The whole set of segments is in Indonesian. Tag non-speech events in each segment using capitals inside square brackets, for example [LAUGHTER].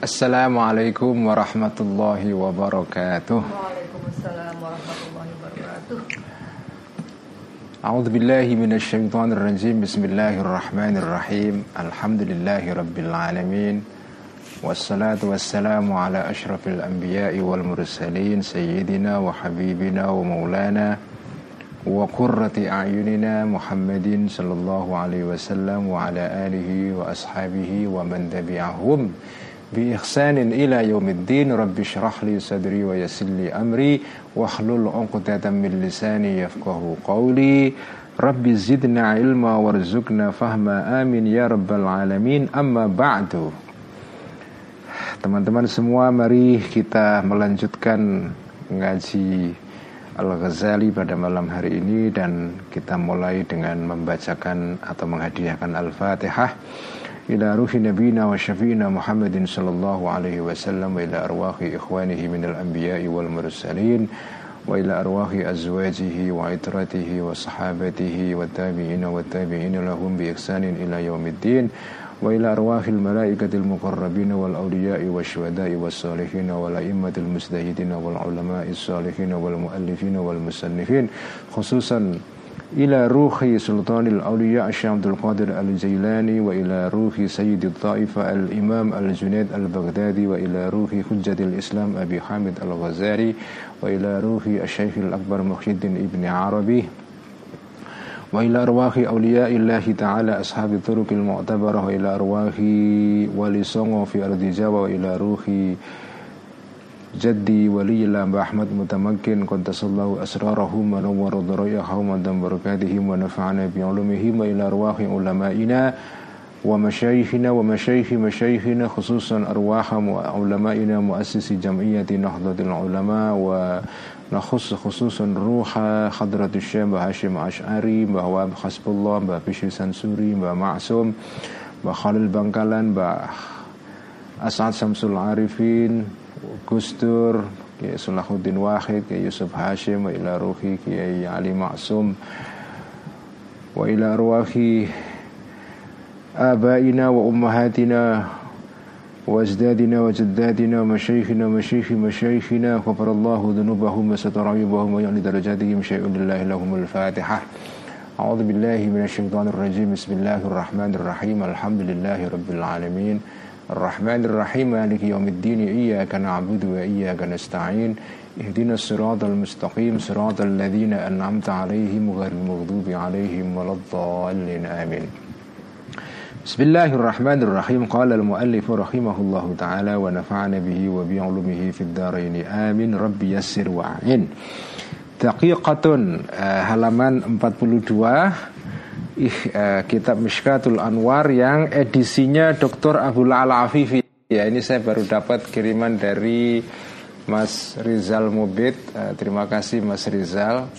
السلام عليكم ورحمة الله وبركاته. وعليكم السلام ورحمة الله وبركاته أعوذ بالله من الشيطان الرجيم. بسم الله الرحمن الرحيم. الحمد لله رب العالمين. والصلاة والسلام على أشرف الأنبياء والمرسلين سيدنا وحبيبنا ومولانا وقرة أعيننا محمد صلى الله عليه وسلم وعلى آله وأصحابه ومن تبعهم bi ihsanin ila yaumiddin rabbi shrah li sadri wa yassir li amri wahlul 'uqdatam min lisani yafqahu qawli rabbi zidna ilma warzuqna fahma amin ya rabbal alamin amma ba'du teman-teman semua mari kita melanjutkan ngaji Al-Ghazali pada malam hari ini dan kita mulai dengan membacakan atau menghadiahkan Al-Fatihah إلى روح نبينا وشفينا محمد صلى الله عليه وسلم وإلى أرواح إخوانه من الأنبياء والمرسلين وإلى أرواح أزواجه وعترته وصحابته والتابعين والتابعين لهم بإحسان إلى يوم الدين وإلى أرواح الملائكة المقربين والأولياء والشهداء والصالحين والأئمة المجتهدين والعلماء الصالحين والمؤلفين والمسنفين خصوصا إلى روح سلطان الأولياء الشيخ عبد القادر الجيلاني وإلى روح سيد الطائفة الإمام الجنيد البغدادي وإلى روح حجة الإسلام أبي حامد الغزالي وإلى روح الشيخ الأكبر محي الدين ابن عربي وإلى أرواح أولياء الله تعالى أصحاب الطرق المعتبرة وإلى أرواح ولي في أرض جاوة وإلى روح جدي ولي الله أحمد متمكن قدس الله أسرارهم ونور ضرائحهم ودم بركاتهم ونفعنا بعلومهم وإلى أرواح علمائنا ومشايخنا ومشايخ مشايخنا خصوصا أرواح علمائنا مؤسس جمعية نهضة العلماء و نخص خصوصا روح حضرة الشيخ هاشم أشعري bahwa Hasbullah Mbah Bishri Sansuri Mbah Maksum Mbah Khalil Bangkalan Mbah Asad Gus Dur Kiai Sulahuddin Wahid Kiai Yusuf Hashim wa ila ruhi Kiai Ali Maksum wa ila arwahi wa ummahatina وأجدادنا وجداتنا ومشايخنا ومشايخ مشايخنا غفر الله ذنوبهم وستر عيوبهم ويعلي درجاتهم شيء لله لهم الفاتحة أعوذ بالله من الشيطان الرجيم بسم الله الرحمن الرحيم الحمد لله رب العالمين الرحمن الرحيم مالك يوم الدين إياك نعبد وإياك نستعين. اهدنا الصراط المستقيم صراط الذين أنعمت عليهم غير المغضوب عليهم ولا الضالين آمين. بسم الله الرحمن الرحيم. قال المؤلف رحمه الله تعالى ونفعنا به وبعلمه في الدارين آمين. ربي يسر وعين دقيقة آه، halaman 42 uh, Kitab Mishkatul Anwar Yang edisinya Dr. Abu La'ala Afifi Ya ini saya baru dapat kiriman dari Mas Rizal Mubid uh, Terima kasih Mas Rizal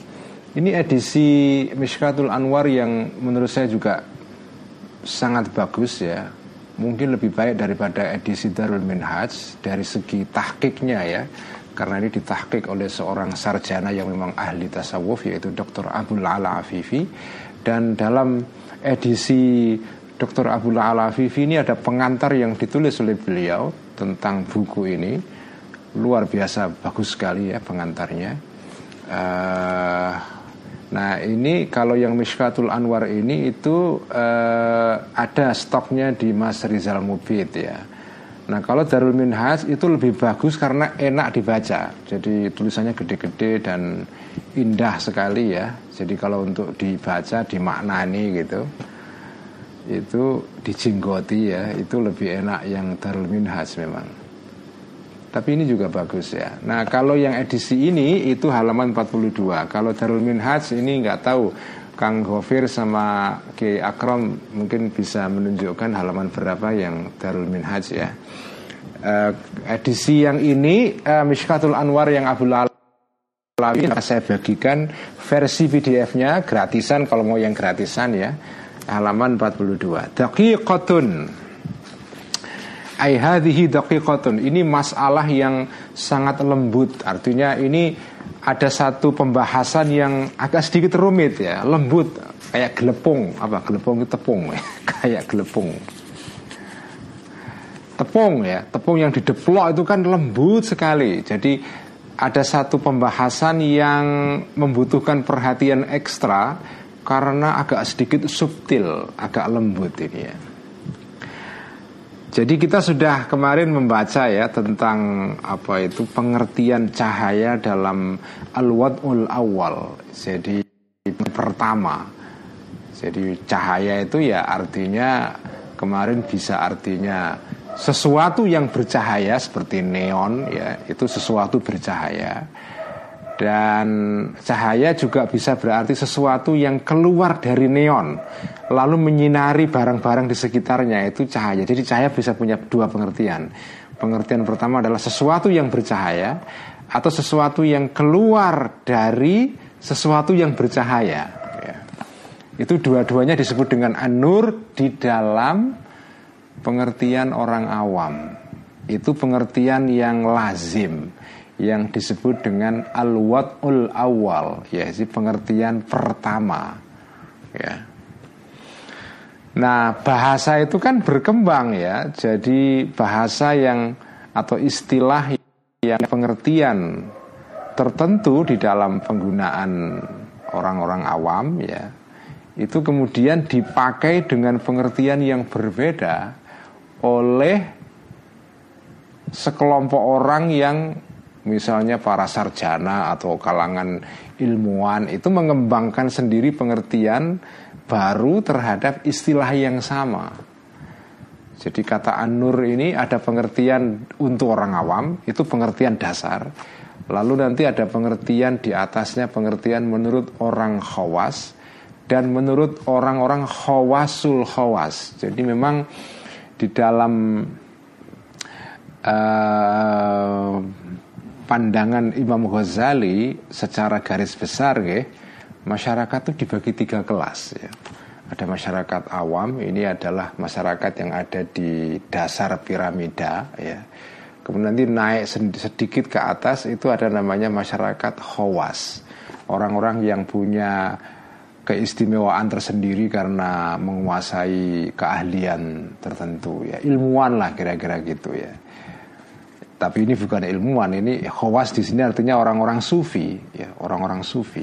Ini edisi Mishkatul Anwar yang menurut saya juga sangat bagus ya mungkin lebih baik daripada edisi Darul Minhaj dari segi tahkiknya ya karena ini ditahkik oleh seorang sarjana yang memang ahli tasawuf yaitu Dr. Abdul Ala Afifi dan dalam edisi Dr. Abdul Ala Afifi ini ada pengantar yang ditulis oleh beliau tentang buku ini luar biasa bagus sekali ya pengantarnya uh, Nah ini kalau yang Mishkatul Anwar ini itu uh, ada stoknya di Mas Rizal Mubid ya. Nah kalau Darul Minhaj itu lebih bagus karena enak dibaca. Jadi tulisannya gede-gede dan indah sekali ya. Jadi kalau untuk dibaca dimaknani gitu itu dijinggoti ya itu lebih enak yang Darul Minhaj memang. Tapi ini juga bagus ya. Nah kalau yang edisi ini itu halaman 42. Kalau Darul Minhaj ini nggak tahu Kang Gofir sama Ki Akram mungkin bisa menunjukkan halaman berapa yang Darul Minhaj ya. Uh, edisi yang ini uh, Mishkatul Anwar yang Abu Alawi saya bagikan versi PDF-nya gratisan kalau mau yang gratisan ya halaman 42. Daqiqatun ai hadhihi daqiqatun. Ini masalah yang sangat lembut. Artinya ini ada satu pembahasan yang agak sedikit rumit ya, lembut kayak gelepung, apa gelepung itu tepung, [LAUGHS] kayak gelepung. tepung ya tepung yang dideplok itu kan lembut sekali. Jadi ada satu pembahasan yang membutuhkan perhatian ekstra karena agak sedikit subtil agak lembut ini ya jadi kita sudah kemarin membaca ya tentang apa itu pengertian cahaya dalam al-wad'ul awal. Jadi pertama. Jadi cahaya itu ya artinya kemarin bisa artinya sesuatu yang bercahaya seperti neon ya, itu sesuatu bercahaya. Dan cahaya juga bisa berarti sesuatu yang keluar dari neon Lalu menyinari barang-barang di sekitarnya. Itu cahaya. Jadi cahaya bisa punya dua pengertian. Pengertian pertama adalah sesuatu yang bercahaya Atau sesuatu yang keluar dari sesuatu yang bercahaya. Ya. Itu dua-duanya disebut dengan anur di dalam pengertian orang awam. Itu pengertian yang lazim yang disebut dengan al-wad'ul awal yaitu pengertian pertama ya. Nah bahasa itu kan berkembang ya. Jadi bahasa yang atau istilah yang pengertian tertentu di dalam penggunaan orang-orang awam ya itu kemudian dipakai dengan pengertian yang berbeda oleh sekelompok orang yang misalnya para sarjana atau kalangan ilmuwan itu mengembangkan sendiri pengertian baru terhadap istilah yang sama. Jadi kata an-nur ini ada pengertian untuk orang awam, itu pengertian dasar. Lalu nanti ada pengertian di atasnya pengertian menurut orang khawas dan menurut orang-orang khawasul khawas. Jadi memang di dalam uh, pandangan Imam Ghazali secara garis besar ya, masyarakat itu dibagi tiga kelas ya. Ada masyarakat awam, ini adalah masyarakat yang ada di dasar piramida ya. Kemudian nanti naik sedikit ke atas itu ada namanya masyarakat khawas. Orang-orang yang punya keistimewaan tersendiri karena menguasai keahlian tertentu ya, ilmuwan lah kira-kira gitu ya tapi ini bukan ilmuwan ini khawas di sini artinya orang-orang sufi ya orang-orang sufi.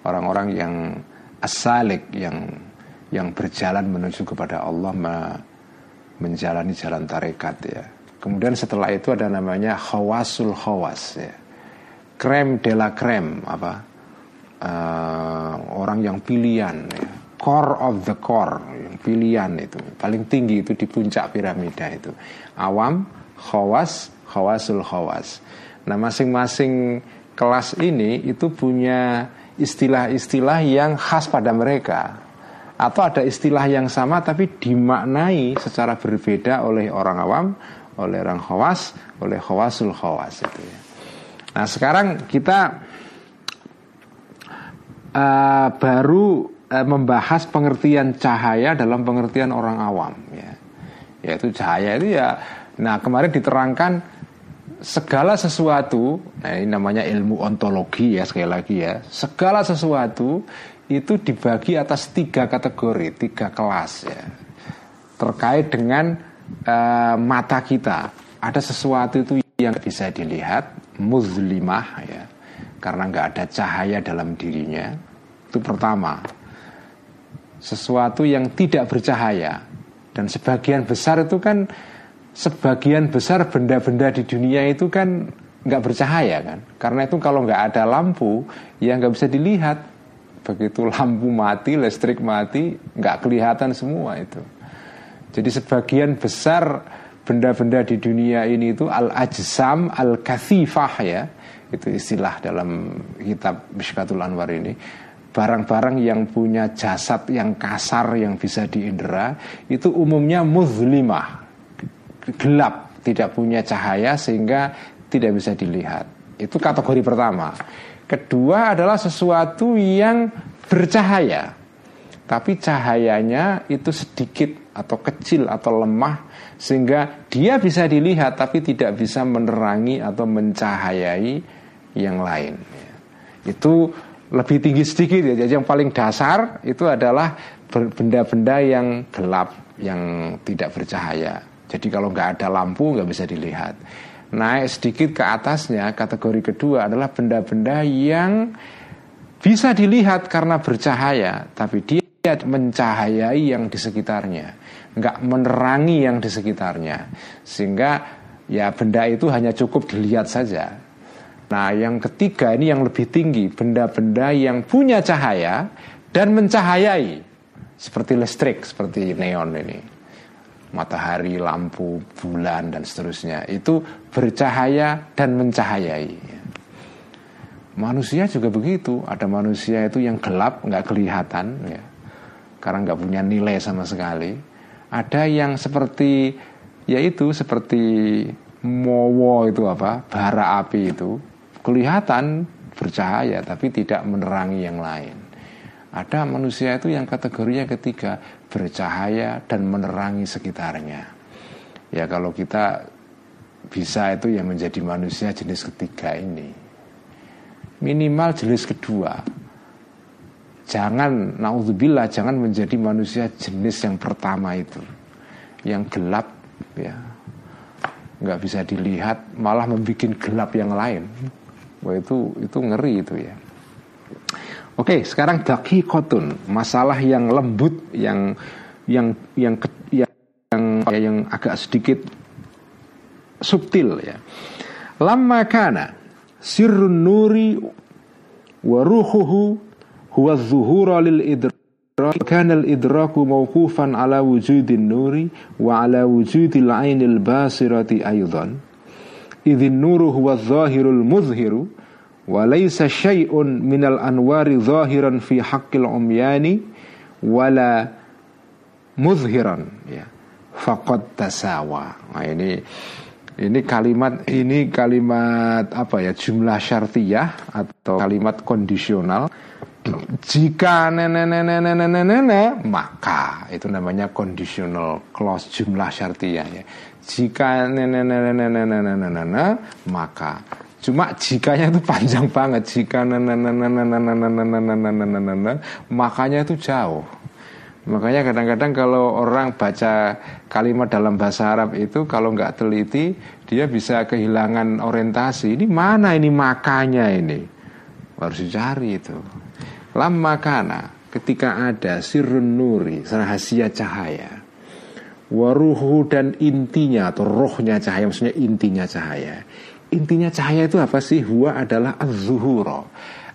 Orang-orang yang asalik yang yang berjalan menuju kepada Allah me, menjalani jalan tarekat ya. Kemudian setelah itu ada namanya khawasul khawas ya. Krem de la krem apa? Uh, orang yang pilihan ya. core of the core yang pilihan itu. Paling tinggi itu di puncak piramida itu. Awam khawas khawasul khawas. Nah masing-masing kelas ini itu punya istilah-istilah yang khas pada mereka atau ada istilah yang sama tapi dimaknai secara berbeda oleh orang awam, oleh orang khawas, oleh khawasul khawas itu ya. Nah sekarang kita uh, baru uh, membahas pengertian cahaya dalam pengertian orang awam ya. Yaitu cahaya itu ya. Nah kemarin diterangkan segala sesuatu, nah ini namanya ilmu ontologi ya sekali lagi ya, segala sesuatu itu dibagi atas tiga kategori, tiga kelas ya, terkait dengan uh, mata kita. Ada sesuatu itu yang bisa dilihat, muzlimah ya, karena nggak ada cahaya dalam dirinya. Itu pertama, sesuatu yang tidak bercahaya. Dan sebagian besar itu kan sebagian besar benda-benda di dunia itu kan nggak bercahaya kan? Karena itu kalau nggak ada lampu ya nggak bisa dilihat. Begitu lampu mati listrik mati nggak kelihatan semua itu. Jadi sebagian besar benda-benda di dunia ini itu al ajsam al kathifah ya. Itu istilah dalam kitab Mishkatul Anwar ini. Barang-barang yang punya jasad yang kasar yang bisa diindera itu umumnya muzlimah gelap, tidak punya cahaya sehingga tidak bisa dilihat. Itu kategori pertama. Kedua adalah sesuatu yang bercahaya. Tapi cahayanya itu sedikit atau kecil atau lemah sehingga dia bisa dilihat tapi tidak bisa menerangi atau mencahayai yang lain. Itu lebih tinggi sedikit ya. Jadi yang paling dasar itu adalah benda-benda yang gelap, yang tidak bercahaya Jadi kalau nggak ada lampu nggak bisa dilihat. Naik sedikit ke atasnya kategori kedua adalah benda-benda yang bisa dilihat karena bercahaya, tapi dia mencahayai yang di sekitarnya, nggak menerangi yang di sekitarnya, sehingga ya benda itu hanya cukup dilihat saja. Nah, yang ketiga ini yang lebih tinggi, benda-benda yang punya cahaya dan mencahayai, seperti listrik, seperti neon ini, matahari, lampu, bulan dan seterusnya, itu bercahaya dan mencahayai. Manusia juga begitu. Ada manusia itu yang gelap, nggak kelihatan, ya, karena nggak punya nilai sama sekali. Ada yang seperti, yaitu seperti mowo itu apa, bara api itu kelihatan bercahaya, tapi tidak menerangi yang lain. Ada manusia itu yang kategorinya ketiga bercahaya dan menerangi sekitarnya. Ya kalau kita bisa itu yang menjadi manusia jenis ketiga ini minimal jenis kedua. Jangan naudzubillah jangan menjadi manusia jenis yang pertama itu. Yang gelap ya. nggak bisa dilihat malah membuat gelap yang lain. Wah itu itu ngeri itu ya. Oke, sekarang daki dakikotun, masalah yang lembut, yang yang yang yang yang, yang agak sedikit subtil ya. Lama kana sirrun nuri wa huwa zuhura lil idrak kana al idraku mawqufan ala wujudin nuri wa ala wujudil ainil basirati aydan idhin nuru huwa zahirul muzhiru walaysa syai'un minal anwari zahiran fi haqqil umyani wala muzhiran. Ya. Faqad tasawa. Nah ini ini kalimat ini kalimat apa ya? Jumlah syartiyah atau kalimat kondisional. Jika nenek-nenek-nenek-nenek maka itu namanya conditional clause jumlah syartiyah ya jika nenek-nenek-nenek-nenek maka Cuma jikanya itu panjang banget Jika makanya itu jauh Makanya kadang-kadang kalau orang baca kalimat dalam bahasa Arab itu kalau nggak teliti dia bisa kehilangan orientasi. Ini mana ini makanya ini? Harus dicari itu. Lam makana ketika ada sirun nuri, rahasia cahaya. Waruhu dan intinya atau rohnya cahaya, maksudnya intinya cahaya. Intinya cahaya itu apa sih? Huwa adalah az-zuhuro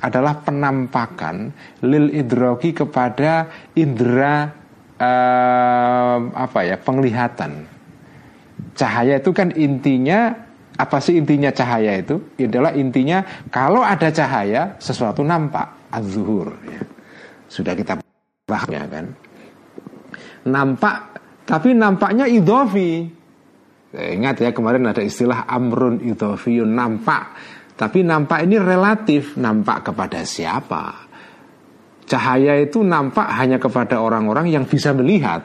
adalah penampakan lil idroki kepada indera uh, apa ya penglihatan. Cahaya itu kan intinya apa sih intinya cahaya itu? Adalah intinya kalau ada cahaya sesuatu nampak az-zuhur ya. Sudah kita bahas ya kan. Nampak tapi nampaknya idofi. Ingat ya kemarin ada istilah amrun idofiyun nampak tapi nampak ini relatif, nampak kepada siapa? Cahaya itu nampak hanya kepada orang-orang yang bisa melihat.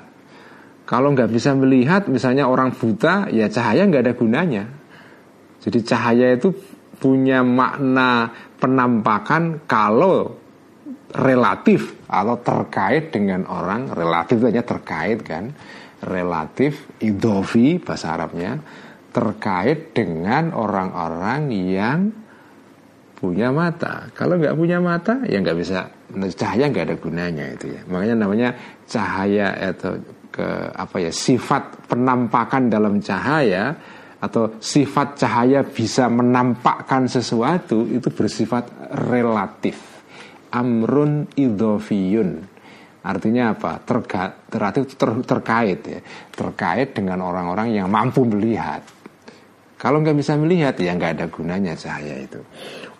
Kalau nggak bisa melihat, misalnya orang buta, ya cahaya nggak ada gunanya. Jadi cahaya itu punya makna penampakan kalau relatif atau terkait dengan orang relatif hanya terkait kan relatif idofi bahasa Arabnya terkait dengan orang-orang yang punya mata. Kalau nggak punya mata, ya nggak bisa cahaya nggak ada gunanya itu ya. Makanya namanya cahaya atau ke apa ya sifat penampakan dalam cahaya atau sifat cahaya bisa menampakkan sesuatu itu bersifat relatif. Amrun idofiyun. Artinya apa? Terga, relatif ter, terkait ya. Terkait dengan orang-orang yang mampu melihat kalau nggak bisa melihat ya nggak ada gunanya cahaya itu.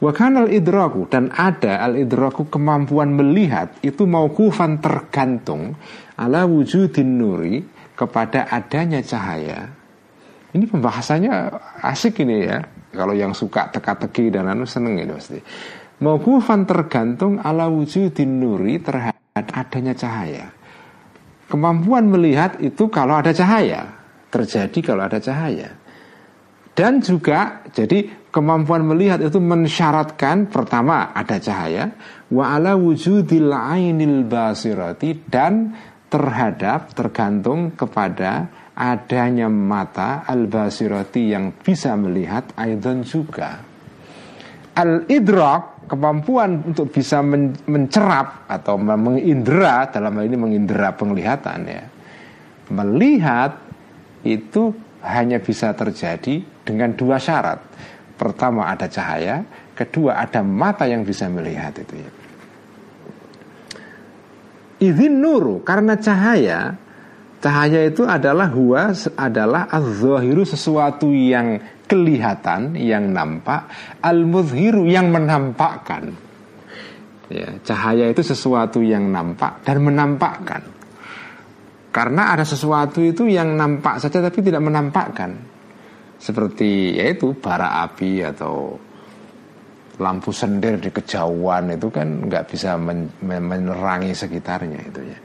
Wakanal idraku dan ada al idraku kemampuan melihat itu mau kufan tergantung ala wujudin nuri kepada adanya cahaya. Ini pembahasannya asik ini ya. Kalau yang suka teka-teki dan anu seneng ini pasti. Mau kufan tergantung ala wujudin nuri terhadap adanya cahaya. Kemampuan melihat itu kalau ada cahaya terjadi kalau ada cahaya. Dan juga jadi kemampuan melihat itu mensyaratkan pertama ada cahaya wa ala wujudil ainil basirati dan terhadap tergantung kepada adanya mata al-basirati yang bisa melihat aidan juga. Al-idrak kemampuan untuk bisa men mencerap atau mengindera dalam hal ini mengindera penglihatan ya. Melihat itu hanya bisa terjadi dengan dua syarat. Pertama ada cahaya, kedua ada mata yang bisa melihat itu ya. Izin nuru karena cahaya Cahaya itu adalah huwa adalah az-zahiru sesuatu yang kelihatan, yang nampak, al-muzhiru yang menampakkan. Ya, cahaya itu sesuatu yang nampak dan menampakkan. Karena ada sesuatu itu yang nampak saja tapi tidak menampakkan. Seperti yaitu bara api atau lampu sendir di kejauhan itu kan nggak bisa menerangi sekitarnya itu ya.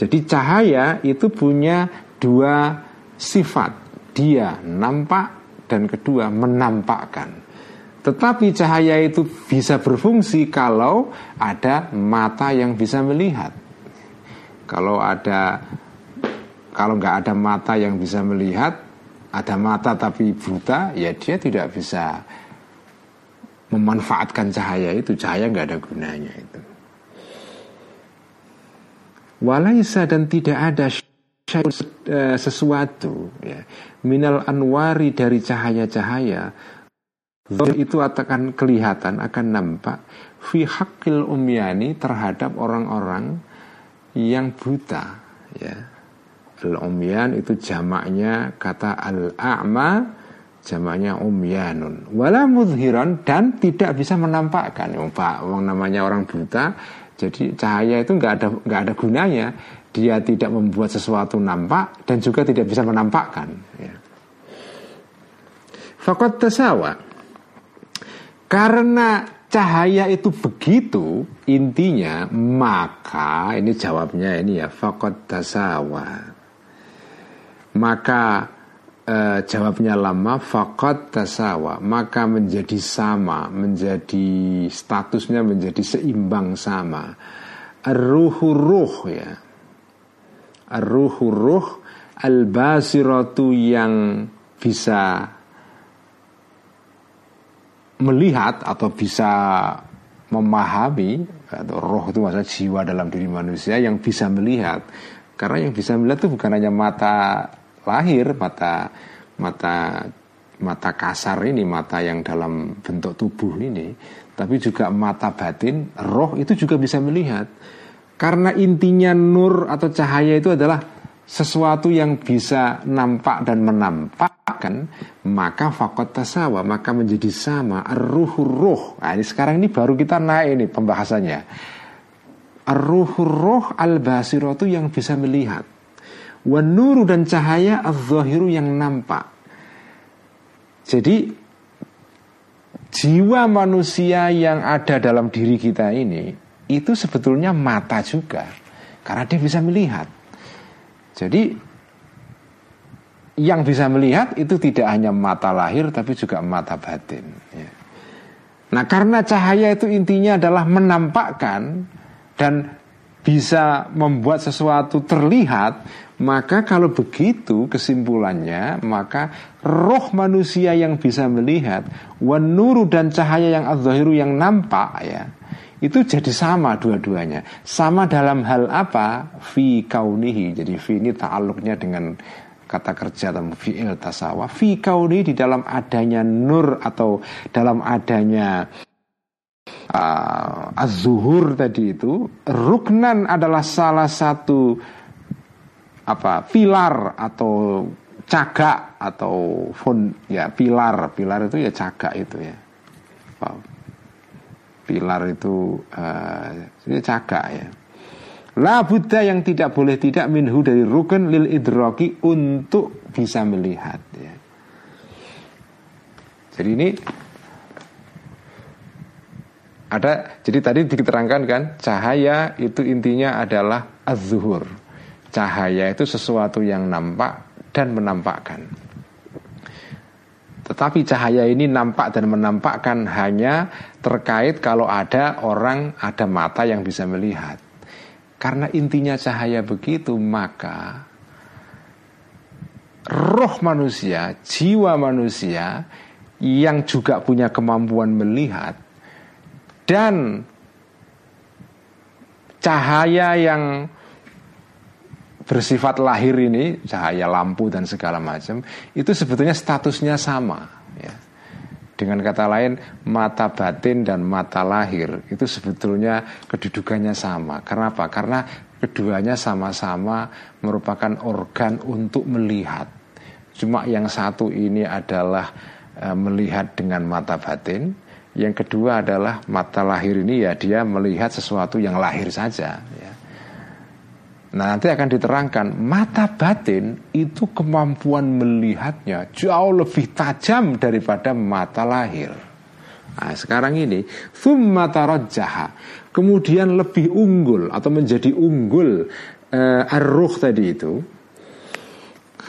Jadi cahaya itu punya dua sifat. Dia nampak dan kedua menampakkan. Tetapi cahaya itu bisa berfungsi kalau ada mata yang bisa melihat. Kalau ada kalau nggak ada mata yang bisa melihat, ada mata tapi buta, ya dia tidak bisa memanfaatkan cahaya itu. Cahaya nggak ada gunanya itu. Walaisa dan tidak ada sesuatu ya, minal anwari dari cahaya-cahaya itu akan kelihatan akan nampak fi hakil umyani terhadap orang-orang yang buta ya. Al umyan itu jamaknya kata al a'ma jamaknya umyanun. Wala mudhiran dan tidak bisa menampakkan. Pak, namanya orang buta jadi cahaya itu nggak ada nggak ada gunanya. Dia tidak membuat sesuatu nampak dan juga tidak bisa menampakkan. Ya. Fakot tasawa. Karena cahaya itu begitu intinya maka ini jawabnya ini ya fakot tasawa. Maka eh, jawabnya lama fakot tasawa maka menjadi sama menjadi statusnya menjadi seimbang sama ruhu ruh ya ruhu ruh al basiratu yang bisa melihat atau bisa memahami atau roh itu masa jiwa dalam diri manusia yang bisa melihat. Karena yang bisa melihat itu bukan hanya mata lahir mata mata mata kasar ini mata yang dalam bentuk tubuh ini tapi juga mata batin roh itu juga bisa melihat karena intinya nur atau cahaya itu adalah sesuatu yang bisa nampak dan menampakkan maka fakot tasawa maka menjadi sama ruh ruh nah, ini sekarang ini baru kita naik ini pembahasannya. Ruh ruh al basiratu yang bisa melihat. Wanuru dan cahaya az-zahiru yang nampak. Jadi jiwa manusia yang ada dalam diri kita ini itu sebetulnya mata juga karena dia bisa melihat. Jadi yang bisa melihat itu tidak hanya mata lahir tapi juga mata batin. Ya. Nah karena cahaya itu intinya adalah menampakkan dan bisa membuat sesuatu terlihat maka kalau begitu kesimpulannya Maka roh manusia yang bisa melihat Wanuru dan cahaya yang az yang nampak ya Itu jadi sama dua-duanya. Sama dalam hal apa? Fi kaunihi. Jadi fi ini ta'aluknya dengan kata kerja atau fi'il tasawa Fi kaunihi di dalam adanya nur Atau dalam adanya uh, Az-zuhur tadi itu Ruknan adalah salah satu apa pilar atau cagak atau fon ya pilar. Pilar itu ya cagak itu ya pilar itu uh, ini cagak ya La Buddha yang tidak boleh tidak minhu dari rukun lil idroki untuk bisa melihat ya. Jadi ini ada jadi tadi diterangkan kan cahaya itu intinya adalah az-zuhur Cahaya itu sesuatu yang nampak dan menampakkan. Tetapi cahaya ini nampak dan menampakkan hanya terkait kalau ada orang, ada mata yang bisa melihat. Karena intinya cahaya begitu, maka roh manusia, jiwa manusia yang juga punya kemampuan melihat dan cahaya yang bersifat lahir ini, cahaya lampu dan segala macam, itu sebetulnya statusnya sama. Ya. Dengan kata lain, mata batin dan mata lahir itu sebetulnya kedudukannya sama. Kenapa? Karena keduanya sama-sama merupakan organ untuk melihat. Cuma yang satu ini adalah e, melihat dengan mata batin, yang kedua adalah mata lahir ini ya dia melihat sesuatu yang lahir saja. Ya. Nah nanti akan diterangkan mata batin itu kemampuan melihatnya jauh lebih tajam daripada mata lahir. Nah sekarang ini jaha kemudian lebih unggul atau menjadi unggul uh, arruh tadi itu.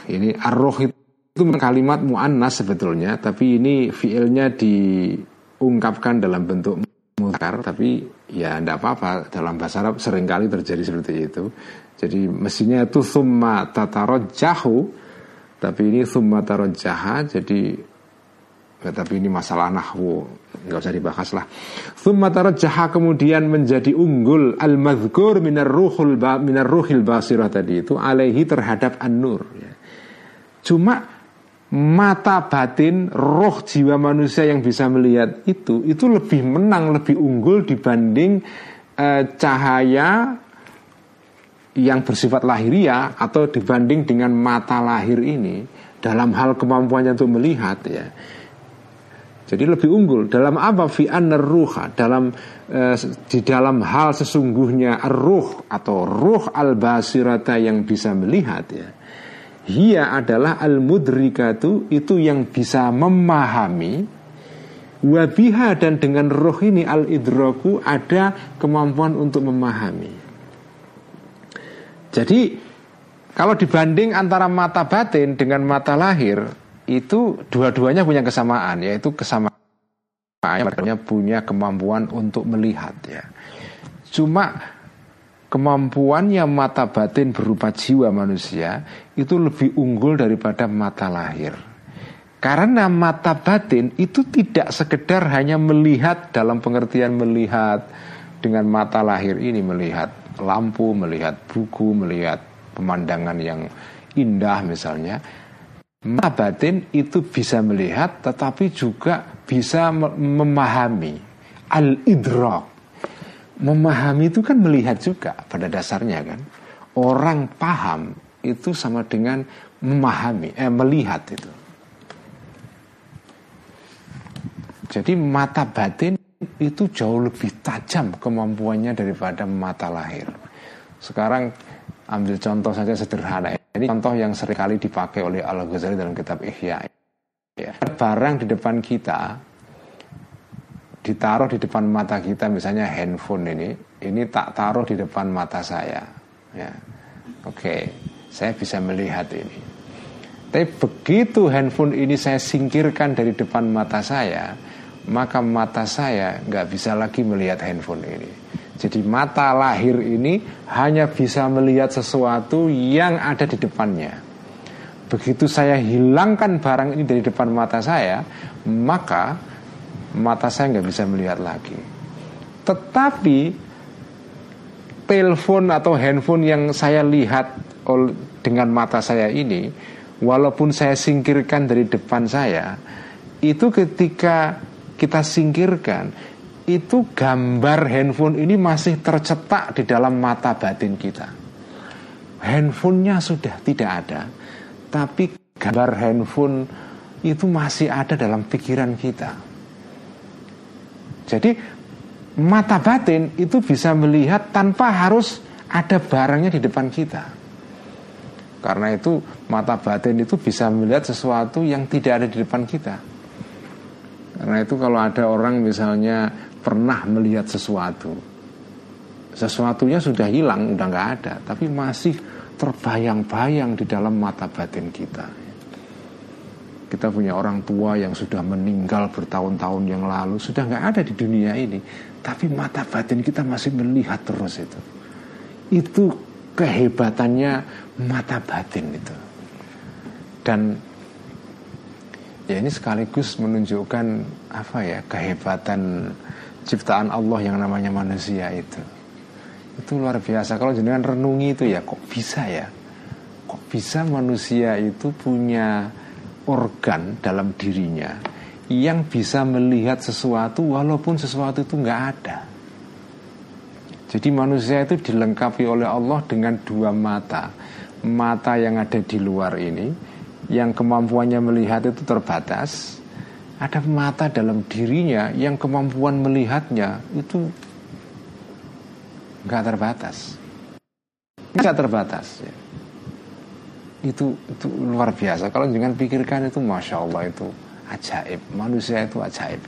Ini arruh itu kalimat muannas sebetulnya tapi ini fiilnya diungkapkan dalam bentuk mutar tapi ya tidak apa-apa dalam bahasa Arab sering kali terjadi seperti itu jadi mestinya itu summa jahu tapi ini summa jaha jadi ya, tapi ini masalah nahwu nggak usah dibahas lah. Summa jaha kemudian menjadi unggul al madhkur minar ruhul ba, minar ruhil basirah tadi itu alaihi terhadap an-nur. Ya. Cuma mata batin roh jiwa manusia yang bisa melihat itu itu lebih menang lebih unggul dibanding uh, cahaya yang bersifat lahiriah atau dibanding dengan mata lahir ini dalam hal kemampuannya untuk melihat ya. Jadi lebih unggul dalam apa fi ruha dalam eh, di dalam hal sesungguhnya ruh atau ruh al basirata yang bisa melihat ya. Hia adalah al mudrikatu itu yang bisa memahami wabiha dan dengan roh ini al idraku ada kemampuan untuk memahami. Jadi kalau dibanding antara mata batin dengan mata lahir itu dua-duanya punya kesamaan yaitu kesamaan punya kemampuan untuk melihat ya. Cuma kemampuannya mata batin berupa jiwa manusia itu lebih unggul daripada mata lahir. Karena mata batin itu tidak sekedar hanya melihat dalam pengertian melihat dengan mata lahir ini melihat lampu, melihat buku, melihat pemandangan yang indah misalnya. Mata batin itu bisa melihat tetapi juga bisa memahami al-idrak. Memahami itu kan melihat juga pada dasarnya kan. Orang paham itu sama dengan memahami, eh, melihat itu. Jadi mata batin itu jauh lebih tajam kemampuannya daripada mata lahir. Sekarang ambil contoh saja sederhana. Ini contoh yang sering kali dipakai oleh Al Ghazali dalam kitab Ihya. Ya. Barang di depan kita ditaruh di depan mata kita, misalnya handphone ini, ini tak taruh di depan mata saya. Ya. Oke, saya bisa melihat ini. Tapi begitu handphone ini saya singkirkan dari depan mata saya, maka mata saya nggak bisa lagi melihat handphone ini. Jadi mata lahir ini hanya bisa melihat sesuatu yang ada di depannya. Begitu saya hilangkan barang ini dari depan mata saya, maka mata saya nggak bisa melihat lagi. Tetapi telepon atau handphone yang saya lihat dengan mata saya ini, walaupun saya singkirkan dari depan saya, itu ketika kita singkirkan itu gambar handphone ini masih tercetak di dalam mata batin kita. Handphonenya sudah tidak ada, tapi gambar handphone itu masih ada dalam pikiran kita. Jadi mata batin itu bisa melihat tanpa harus ada barangnya di depan kita. Karena itu mata batin itu bisa melihat sesuatu yang tidak ada di depan kita. Karena itu kalau ada orang misalnya pernah melihat sesuatu Sesuatunya sudah hilang, udah nggak ada Tapi masih terbayang-bayang di dalam mata batin kita. Kita punya orang tua yang sudah meninggal bertahun-tahun yang lalu Sudah nggak ada di dunia ini Tapi mata batin kita masih melihat terus itu. Itu kehebatannya mata batin itu. Dan ya ini sekaligus menunjukkan apa ya kehebatan ciptaan Allah yang namanya manusia itu. Itu luar biasa. Kalau jenengan renungi itu ya kok bisa ya? Kok bisa manusia itu punya organ dalam dirinya yang bisa melihat sesuatu walaupun sesuatu itu nggak ada? Jadi manusia itu dilengkapi oleh Allah dengan dua mata. Mata yang ada di luar ini yang kemampuannya melihat itu terbatas, ada mata dalam dirinya yang kemampuan melihatnya itu nggak terbatas, nggak terbatas. Ya. Itu itu luar biasa. Kalau jangan pikirkan itu, masya Allah itu ajaib. Manusia itu ajaib.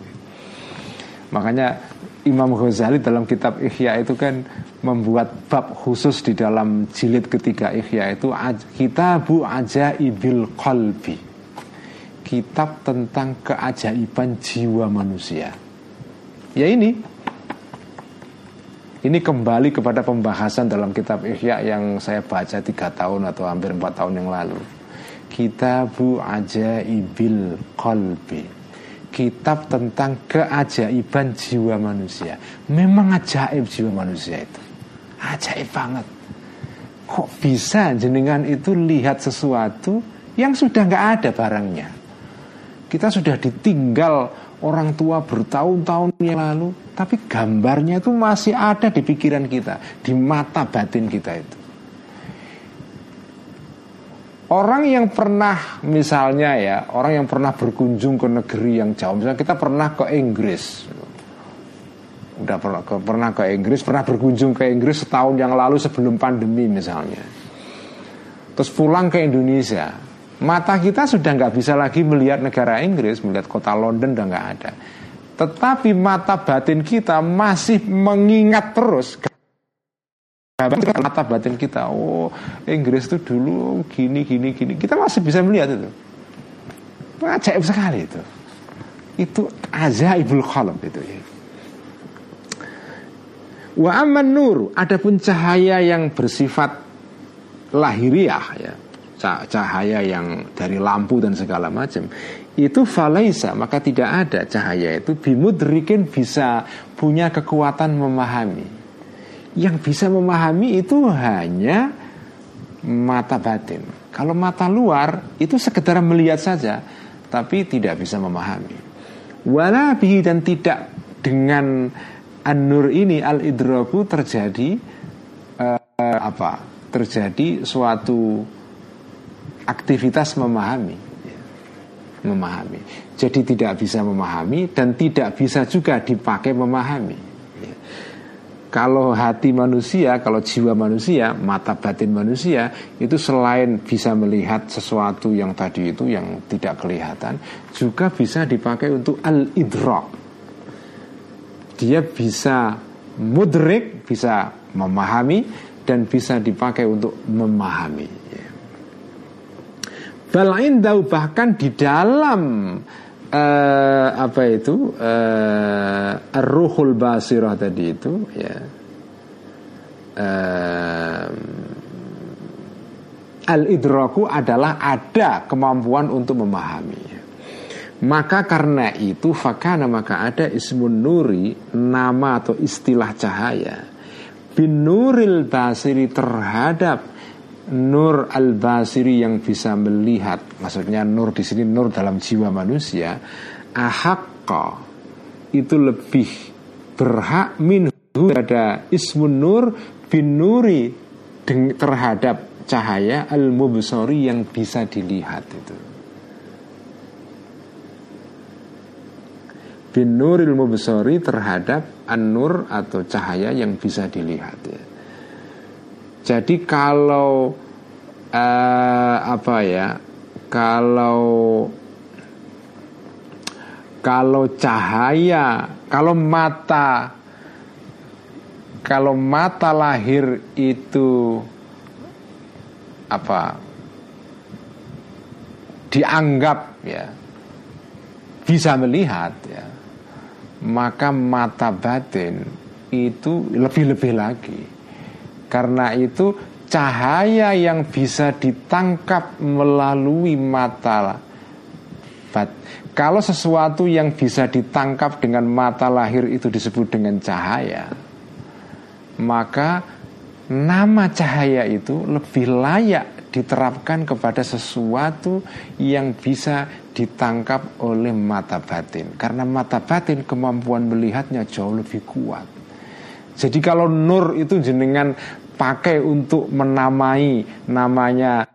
Makanya Imam Ghazali dalam kitab Ihya itu kan membuat bab khusus di dalam jilid ketiga Ihya itu Kitabu Ajaibil Qalbi. Kitab tentang keajaiban jiwa manusia. Ya ini. Ini kembali kepada pembahasan dalam kitab Ihya yang saya baca tiga tahun atau hampir empat tahun yang lalu. Kitabu Ajaibil Qalbi. Kitab tentang keajaiban jiwa manusia. Memang ajaib jiwa manusia itu. Ajaib banget. Kok bisa jenengan itu lihat sesuatu yang sudah nggak ada barangnya. Kita sudah ditinggal orang tua bertahun-tahun yang lalu, tapi gambarnya itu masih ada di pikiran kita, di mata batin kita itu. Orang yang pernah misalnya ya Orang yang pernah berkunjung ke negeri yang jauh Misalnya kita pernah ke Inggris Udah pernah ke, pernah ke Inggris Pernah berkunjung ke Inggris setahun yang lalu sebelum pandemi misalnya. Terus pulang ke Indonesia Mata kita sudah nggak bisa lagi melihat negara Inggris Melihat kota London udah nggak ada. Tetapi mata batin kita masih mengingat terus mata batin kita. Oh Inggris itu dulu gini gini gini. Kita masih bisa melihat itu. Ajaib sekali itu. Itu ajaibul khalq itu. ya wa aman nur adapun cahaya yang bersifat lahiriah ya cahaya yang dari lampu dan segala macam itu falaisa maka tidak ada cahaya itu bimudrikin bisa punya kekuatan memahami yang bisa memahami itu hanya mata batin. Kalau mata luar itu sekedar melihat saja, tapi tidak bisa memahami. Walabi dan tidak dengan an-nur ini al-idraku terjadi uh, apa? Terjadi suatu aktivitas memahami. Memahami. Jadi tidak bisa memahami dan tidak bisa juga dipakai memahami. Kalau hati manusia, kalau jiwa manusia, mata batin manusia itu selain bisa melihat sesuatu yang tadi itu yang tidak kelihatan, juga bisa dipakai untuk al-idrak. Dia bisa mudrik, bisa memahami dan bisa dipakai untuk memahami. Balain bahkan di dalam uh, apa itu uh, ruhul basirah tadi itu ya uh, al idraku adalah ada kemampuan untuk memahami maka karena itu fakana maka ada ismun nuri nama atau istilah cahaya. Bin nuril basiri terhadap Nur al-Basiri yang bisa melihat, maksudnya nur di sini nur dalam jiwa manusia, ahakka itu lebih berhak minhu ada ismun nur bin nuri terhadap cahaya al-mubsori yang bisa dilihat itu. Bin nuril mubsori terhadap an-nur atau cahaya yang bisa dilihat ya. Jadi kalau uh, apa ya? Kalau kalau cahaya, kalau mata kalau mata lahir itu apa? dianggap ya bisa melihat ya maka mata batin itu lebih-lebih lagi karena itu cahaya yang bisa ditangkap melalui mata bat. Kalau sesuatu yang bisa ditangkap dengan mata lahir itu disebut dengan cahaya, maka nama cahaya itu lebih layak diterapkan kepada sesuatu yang bisa ditangkap oleh mata batin. Karena mata batin kemampuan melihatnya jauh lebih kuat. Jadi kalau nur itu jenengan pakai untuk menamai namanya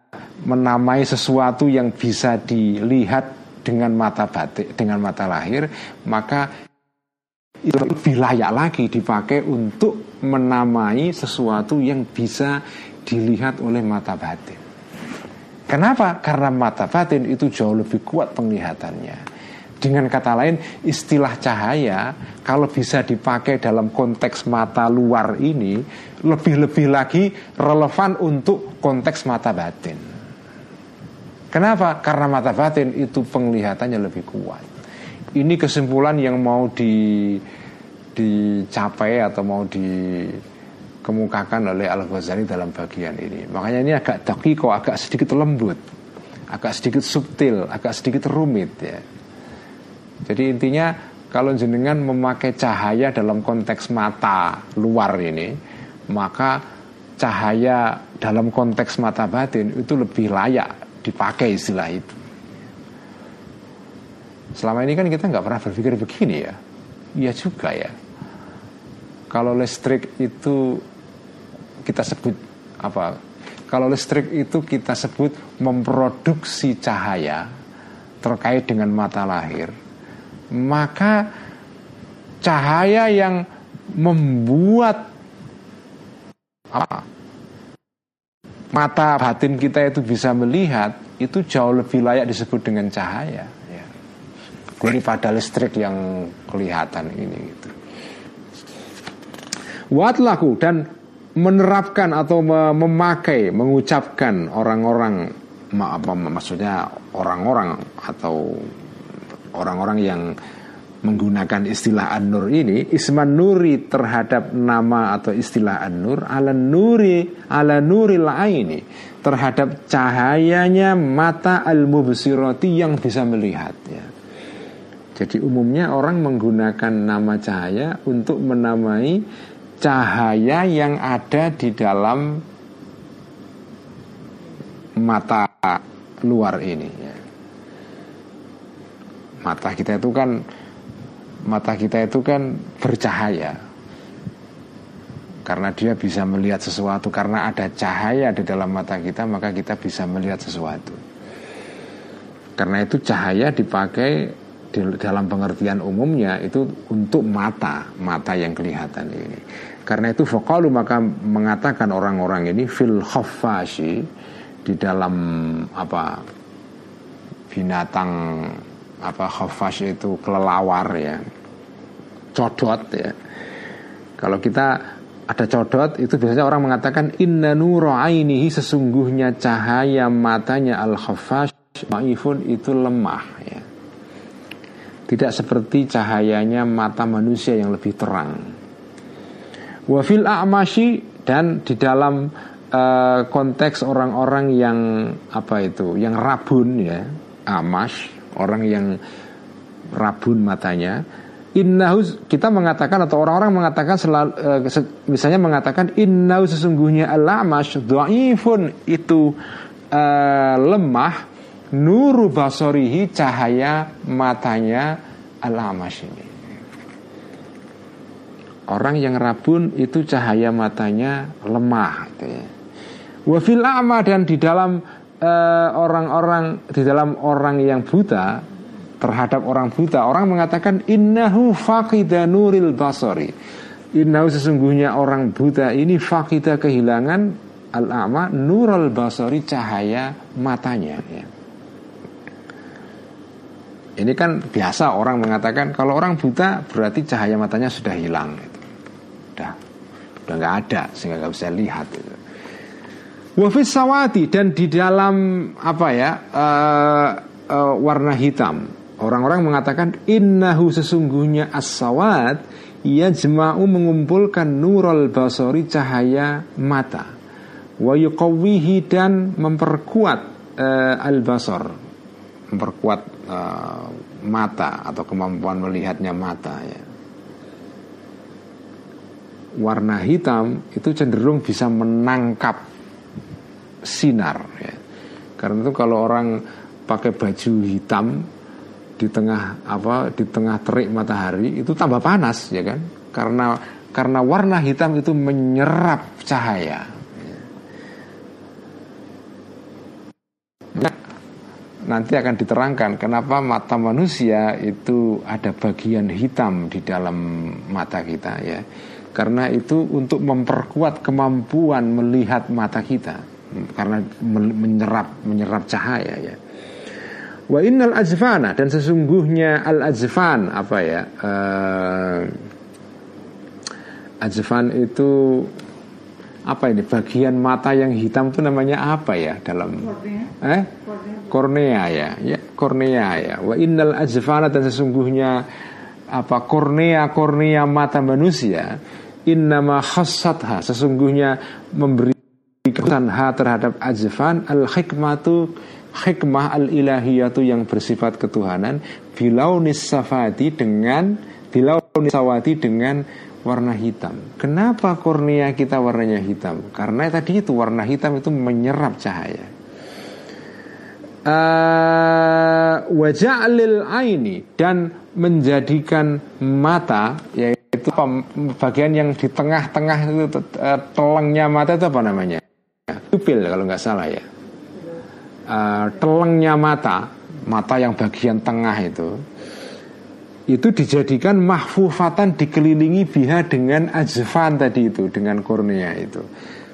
menamai sesuatu yang bisa dilihat dengan mata batik, dengan mata lahir, maka itu lebih layak lagi dipakai untuk menamai sesuatu yang bisa dilihat oleh mata batin. Kenapa? Karena mata batin itu jauh lebih kuat penglihatannya. Dengan kata lain, istilah cahaya kalau bisa dipakai dalam konteks mata luar ini lebih-lebih lagi relevan untuk konteks mata batin. Kenapa? Karena mata batin itu penglihatannya lebih kuat. Ini kesimpulan yang mau di dicapai atau mau dikemukakan oleh Al Ghazali dalam bagian ini. Makanya ini agak dakiko, agak sedikit lembut, agak sedikit subtil, agak sedikit rumit ya. Jadi intinya kalau jenengan memakai cahaya dalam konteks mata luar ini, maka cahaya dalam konteks mata batin itu lebih layak dipakai istilah itu. Selama ini kan kita nggak pernah berpikir begini ya. Iya juga ya. Kalau listrik itu kita sebut apa? Kalau listrik itu kita sebut memproduksi cahaya terkait dengan mata lahir, maka cahaya yang membuat apa? mata batin kita itu bisa melihat itu jauh lebih layak disebut dengan cahaya ya. daripada listrik yang kelihatan ini gitu. Wat laku dan menerapkan atau memakai mengucapkan orang-orang apa maksudnya orang-orang atau orang-orang yang menggunakan istilah an-nur ini isman nuri terhadap nama atau istilah an-nur ala nuri ala nuril aini terhadap cahayanya mata al-mubsirati yang bisa melihat ya. Jadi umumnya orang menggunakan nama cahaya untuk menamai cahaya yang ada di dalam mata luar ini ya. Mata kita itu kan mata kita itu kan bercahaya karena dia bisa melihat sesuatu karena ada cahaya di dalam mata kita maka kita bisa melihat sesuatu karena itu cahaya dipakai di dalam pengertian umumnya itu untuk mata mata yang kelihatan ini karena itu fokalu maka mengatakan orang-orang ini fil khaffashi di dalam apa binatang apa khaffash itu kelelawar ya codot ya. Kalau kita ada codot itu biasanya orang mengatakan inna nuro ainihi sesungguhnya cahaya matanya al khafash maifun itu lemah ya. Tidak seperti cahayanya mata manusia yang lebih terang. Wafil a'mashi dan di dalam uh, konteks orang-orang yang apa itu, yang rabun ya, amash, orang yang rabun matanya, Innahu kita mengatakan atau orang-orang mengatakan selalu, uh, misalnya mengatakan innahu sesungguhnya al-amash itu uh, lemah nuru basorihi cahaya matanya al-amash ini. Orang yang rabun itu cahaya matanya lemah gitu ya. Wafil a'ma dan di dalam eh, orang-orang di dalam orang yang buta terhadap orang buta. Orang mengatakan innahu faqida nuril basari. Innahu sesungguhnya orang buta ini faqida kehilangan al-a'ma nurul basari cahaya matanya ya. Ini kan biasa orang mengatakan kalau orang buta berarti cahaya matanya sudah hilang gitu. Udah udah nggak ada sehingga nggak bisa lihat gitu. Wafis sawati dan di dalam apa ya uh, uh, warna hitam Orang-orang mengatakan innahu sesungguhnya as-sawat ia jema'u mengumpulkan nurul basori cahaya mata. wa dan memperkuat uh, al-basar memperkuat uh, mata atau kemampuan melihatnya mata ya warna hitam itu cenderung bisa menangkap sinar ya. Karena itu kalau orang pakai baju hitam di tengah apa di tengah terik matahari itu tambah panas ya kan? Karena karena warna hitam itu menyerap cahaya. Nanti akan diterangkan kenapa mata manusia itu ada bagian hitam di dalam mata kita ya karena itu untuk memperkuat kemampuan melihat mata kita karena menyerap menyerap cahaya ya. Wa innal azfana dan sesungguhnya al azfan apa ya? Uh, azfan itu apa ini? Bagian mata yang hitam itu namanya apa ya dalam kornea. eh? Kornea. Ya. Ya kornea ya. Wa innal azfana dan sesungguhnya apa kornea kornea mata manusia innama khassatha sesungguhnya memberi ha terhadap azfan al hikmatu hikmah al ilahiyatu yang bersifat ketuhanan bilau nisafati dengan bilau nisawati dengan warna hitam. Kenapa kornea kita warnanya hitam? Karena tadi itu warna hitam itu menyerap cahaya. Uh, waja'lil aini dan menjadikan mata yaitu itu bagian yang di tengah-tengah itu uh, telengnya mata itu apa namanya? Pupil kalau nggak salah ya. Uh, telengnya mata, mata yang bagian tengah itu, itu dijadikan mahfufatan dikelilingi biha dengan azfan tadi itu, dengan kornea itu.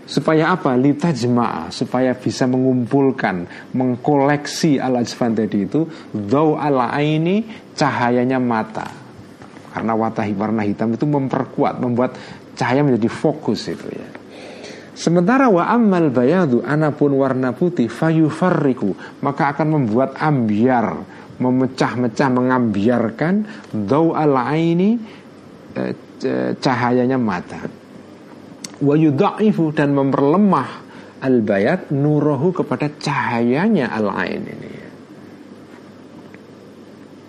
Supaya apa? Lita jemaah Supaya bisa mengumpulkan Mengkoleksi al-ajfan tadi itu Dhaw ala aini Cahayanya mata karena warna hitam itu memperkuat, membuat cahaya menjadi fokus itu ya. Sementara wa amal bayadu anapun warna putih fayufarriku maka akan membuat ambiar memecah-mecah mengambiarkan daw al aini eh, cahayanya mata. Wa yudha'ifu dan memperlemah al bayat nurohu kepada cahayanya al ain ini.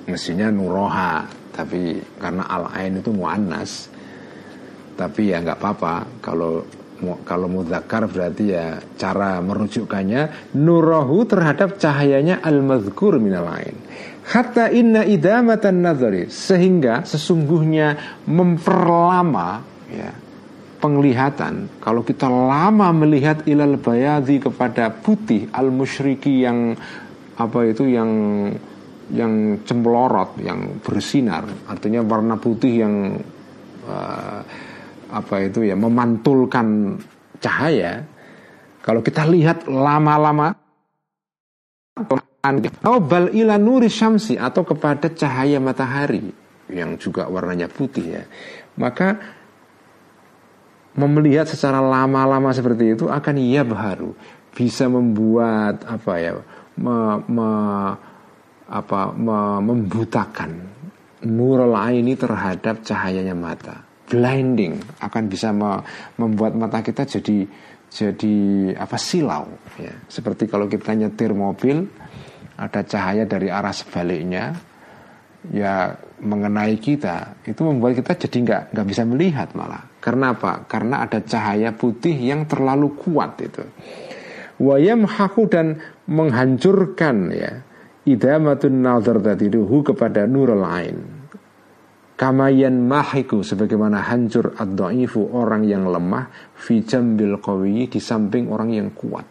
Mestinya nuroha tapi karena al ain itu muannas tapi ya nggak apa-apa kalau kalau mudzakkar berarti ya cara merujukkannya nurahu terhadap cahayanya al mazkur minal ain. Hatta inna idamatan nadhari sehingga sesungguhnya memperlama ya penglihatan. Kalau kita lama melihat ilal bayadi kepada putih al musyriki yang apa itu yang yang cemplorot, yang bersinar, artinya warna putih yang uh, apa itu ya memantulkan cahaya. Kalau kita lihat lama-lama atau bal ila nuri syamsi atau kepada cahaya matahari yang juga warnanya putih ya. Maka melihat secara lama-lama seperti itu akan ia baru bisa membuat apa ya me, me, apa membutakan nurul ini terhadap cahayanya mata blinding akan bisa membuat mata kita jadi jadi apa silau. Ya. Seperti kalau kita nyetir mobil ada cahaya dari arah sebaliknya ya mengenai kita itu membuat kita jadi nggak nggak bisa melihat malah. Karena apa? Karena ada cahaya putih yang terlalu kuat itu. Wayam haku dan menghancurkan ya idamatun nazar tadi ruhu kepada nurul ain kamayan mahiku sebagaimana hancur ad orang yang lemah fi jambil qawi di samping orang yang kuat.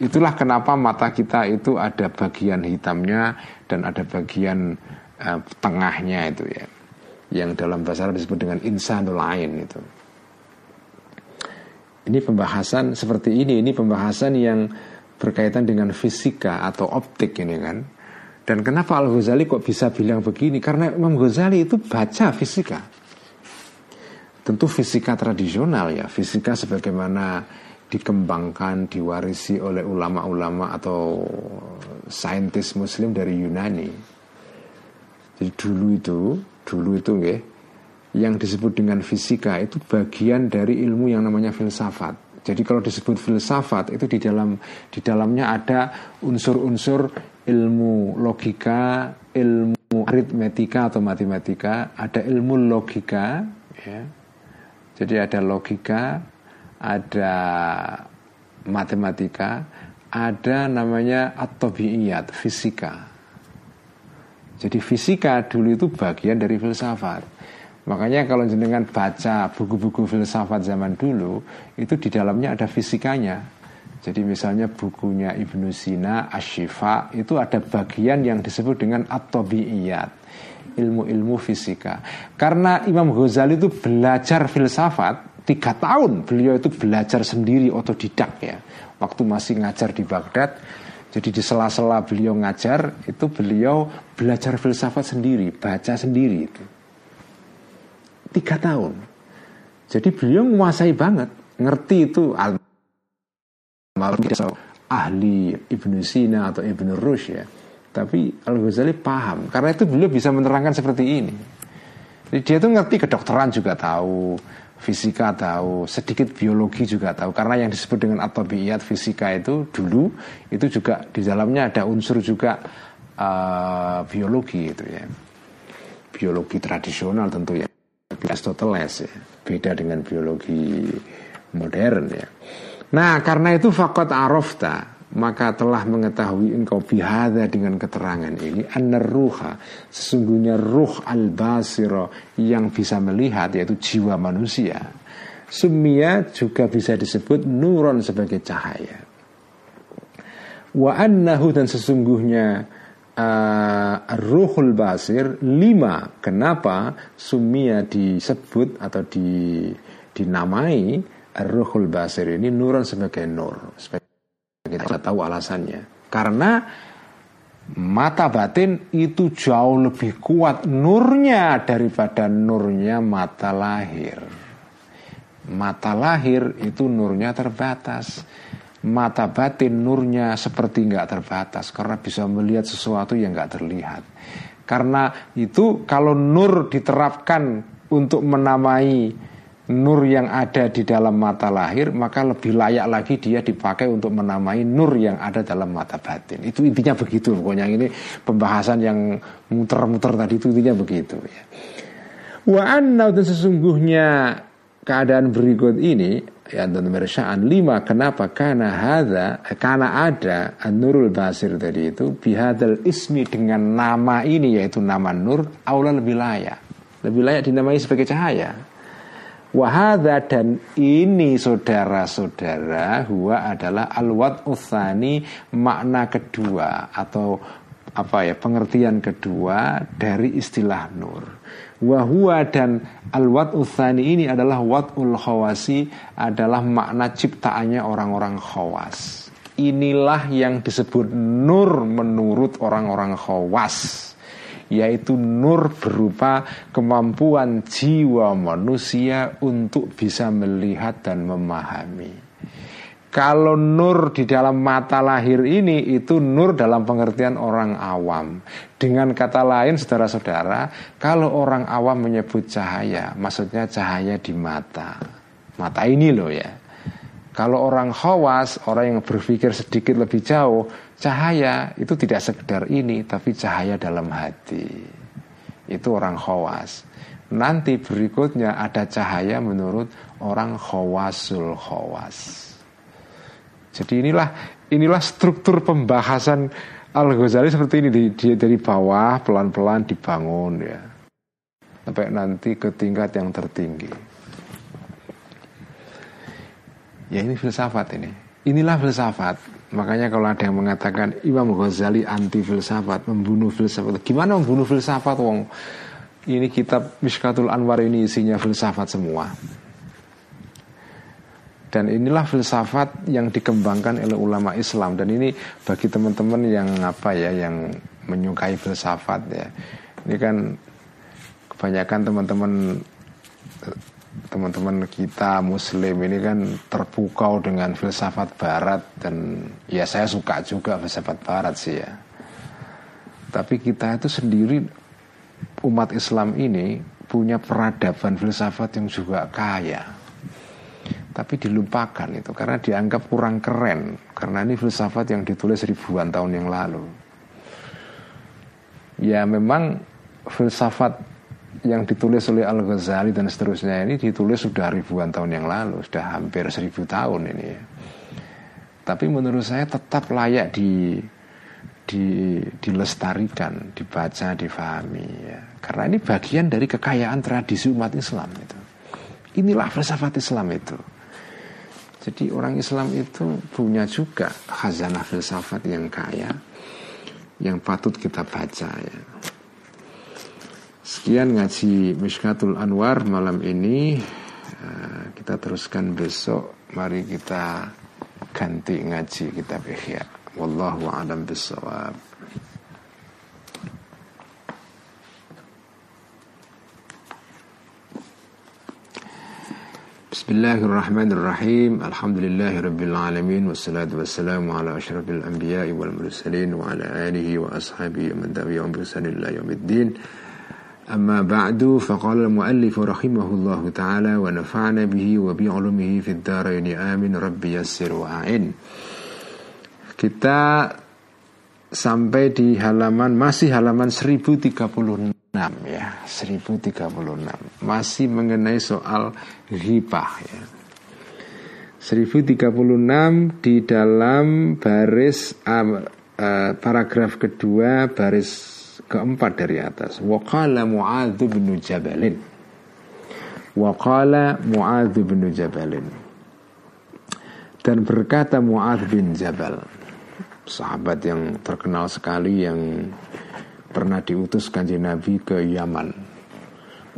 Itulah kenapa mata kita itu ada bagian hitamnya dan ada bagian uh, tengahnya itu ya. Yang dalam bahasa Arab disebut dengan insanul ain itu. Ini pembahasan seperti ini ini pembahasan yang berkaitan dengan fisika atau optik ini kan. Dan kenapa Al Ghazali kok bisa bilang begini? Karena Imam Ghazali itu baca fisika. Tentu fisika tradisional ya, fisika sebagaimana dikembangkan, diwarisi oleh ulama-ulama atau saintis muslim dari Yunani. Jadi dulu itu, dulu itu nggih, yang disebut dengan fisika itu bagian dari ilmu yang namanya filsafat. Jadi kalau disebut filsafat itu di dalam di dalamnya ada unsur-unsur ilmu logika, ilmu aritmetika atau matematika, ada ilmu logika, ya. Jadi ada logika, ada matematika, ada namanya atobiyat, fisika. Jadi fisika dulu itu bagian dari filsafat. Makanya kalau jenengan baca buku-buku filsafat zaman dulu, itu di dalamnya ada fisikanya. Jadi misalnya bukunya Ibnu Sina, Ashifa, itu ada bagian yang disebut dengan atobiyat, ilmu-ilmu fisika. Karena Imam Ghazali itu belajar filsafat tiga tahun, beliau itu belajar sendiri otodidak ya. Waktu masih ngajar di Baghdad, jadi di sela-sela beliau ngajar itu beliau belajar filsafat sendiri, baca sendiri itu. Tiga tahun. Jadi beliau menguasai banget, ngerti itu al ahli Ibnu Sina atau Ibnu Rushd ya. Tapi Al Ghazali paham karena itu beliau bisa menerangkan seperti ini. Jadi dia tuh ngerti kedokteran juga tahu, fisika tahu, sedikit biologi juga tahu. Karena yang disebut dengan atobiyat fisika itu dulu itu juga di dalamnya ada unsur juga uh, biologi itu ya. Biologi tradisional tentu ya. Aristoteles ya. Beda dengan biologi modern ya. Nah, karena itu fakot arofta maka telah mengetahui engkau bihada dengan keterangan ini anna ruha sesungguhnya ruh al basiro yang bisa melihat yaitu jiwa manusia sumia juga bisa disebut nuron sebagai cahaya wa annahu dan sesungguhnya uh, ruhul basir lima kenapa sumia disebut atau di dinamai ruhul basir ini nuron sebagai nur sebagai kita tahu alasannya. Karena mata batin itu jauh lebih kuat nurnya daripada nurnya mata lahir. Mata lahir itu nurnya terbatas. Mata batin nurnya seperti nggak terbatas. Karena bisa melihat sesuatu yang nggak terlihat. Karena itu kalau nur diterapkan untuk menamai nur yang ada di dalam mata lahir maka lebih layak lagi dia dipakai untuk menamai nur yang ada dalam mata batin. Itu intinya begitu pokoknya ini pembahasan yang muter-muter tadi itu intinya begitu ya. Wa anna sesungguhnya keadaan berikut ini ya dan mersaan lima kenapa? Karena ada karena ada nurul basir tadi itu bihadal ismi dengan nama ini yaitu nama nur aula lebih layak. Lebih layak dinamai sebagai cahaya. Wahada dan ini saudara-saudara Huwa adalah alwat uthani Makna kedua Atau apa ya pengertian kedua Dari istilah nur Wahua dan alwat ini adalah Wat'ul khawasi Adalah makna ciptaannya orang-orang khawas Inilah yang disebut nur menurut orang-orang khawas yaitu nur berupa kemampuan jiwa manusia untuk bisa melihat dan memahami. Kalau nur di dalam mata lahir ini itu nur dalam pengertian orang awam. Dengan kata lain saudara-saudara, kalau orang awam menyebut cahaya, maksudnya cahaya di mata. Mata ini loh ya. Kalau orang khawas, orang yang berpikir sedikit lebih jauh, Cahaya itu tidak sekedar ini Tapi cahaya dalam hati Itu orang khawas Nanti berikutnya ada cahaya menurut orang khawasul khawas Jadi inilah inilah struktur pembahasan Al-Ghazali seperti ini di, dari bawah pelan-pelan dibangun ya sampai nanti ke tingkat yang tertinggi. Ya ini filsafat ini. Inilah filsafat. Makanya kalau ada yang mengatakan Imam Ghazali anti filsafat, membunuh filsafat. Gimana membunuh filsafat wong? Ini kitab Mishkatul Anwar ini isinya filsafat semua. Dan inilah filsafat yang dikembangkan oleh ulama Islam dan ini bagi teman-teman yang apa ya yang menyukai filsafat ya. Ini kan kebanyakan teman-teman teman-teman kita muslim ini kan terpukau dengan filsafat barat dan ya saya suka juga filsafat barat sih ya. Tapi kita itu sendiri umat Islam ini punya peradaban filsafat yang juga kaya. Tapi dilupakan itu karena dianggap kurang keren karena ini filsafat yang ditulis ribuan tahun yang lalu. Ya memang filsafat yang ditulis oleh Al Ghazali dan seterusnya ini ditulis sudah ribuan tahun yang lalu, sudah hampir seribu tahun ini. Ya. Tapi menurut saya tetap layak di di, dilestarikan, dibaca, difahami ya. Karena ini bagian dari kekayaan tradisi umat Islam itu. Inilah filsafat Islam itu. Jadi orang Islam itu punya juga khazanah filsafat yang kaya yang patut kita baca ya. Sekian ngaji Mishkatul Anwar malam ini. Eh, kita teruskan besok. Mari kita ganti ngaji kitab Ihya. Wallahu a'lam bissawab. بسم الله الرحمن الرحيم الحمد لله رب العالمين والصلاة والسلام على أشرف الأنبياء والمرسلين وعلى آله وأصحابه من تبعهم بإحسان إلى يوم الدين أما بعد فقال المؤلف رحمه الله تعالى ونفعنا به وبعلمه في الدارين آمين رب يسر وعين كتاب sampai di halaman masih halaman 1036 ya, 1036. Masih mengenai soal ghibah ya. 1036 di dalam baris uh, uh, paragraf kedua baris keempat dari atas. Waqala Mu'adz bin Jabalin. Waqala Mu'adz bin Jabalin. Dan berkata Mu'adz bin Jabal sahabat yang terkenal sekali yang pernah diutus kanjeng Nabi ke Yaman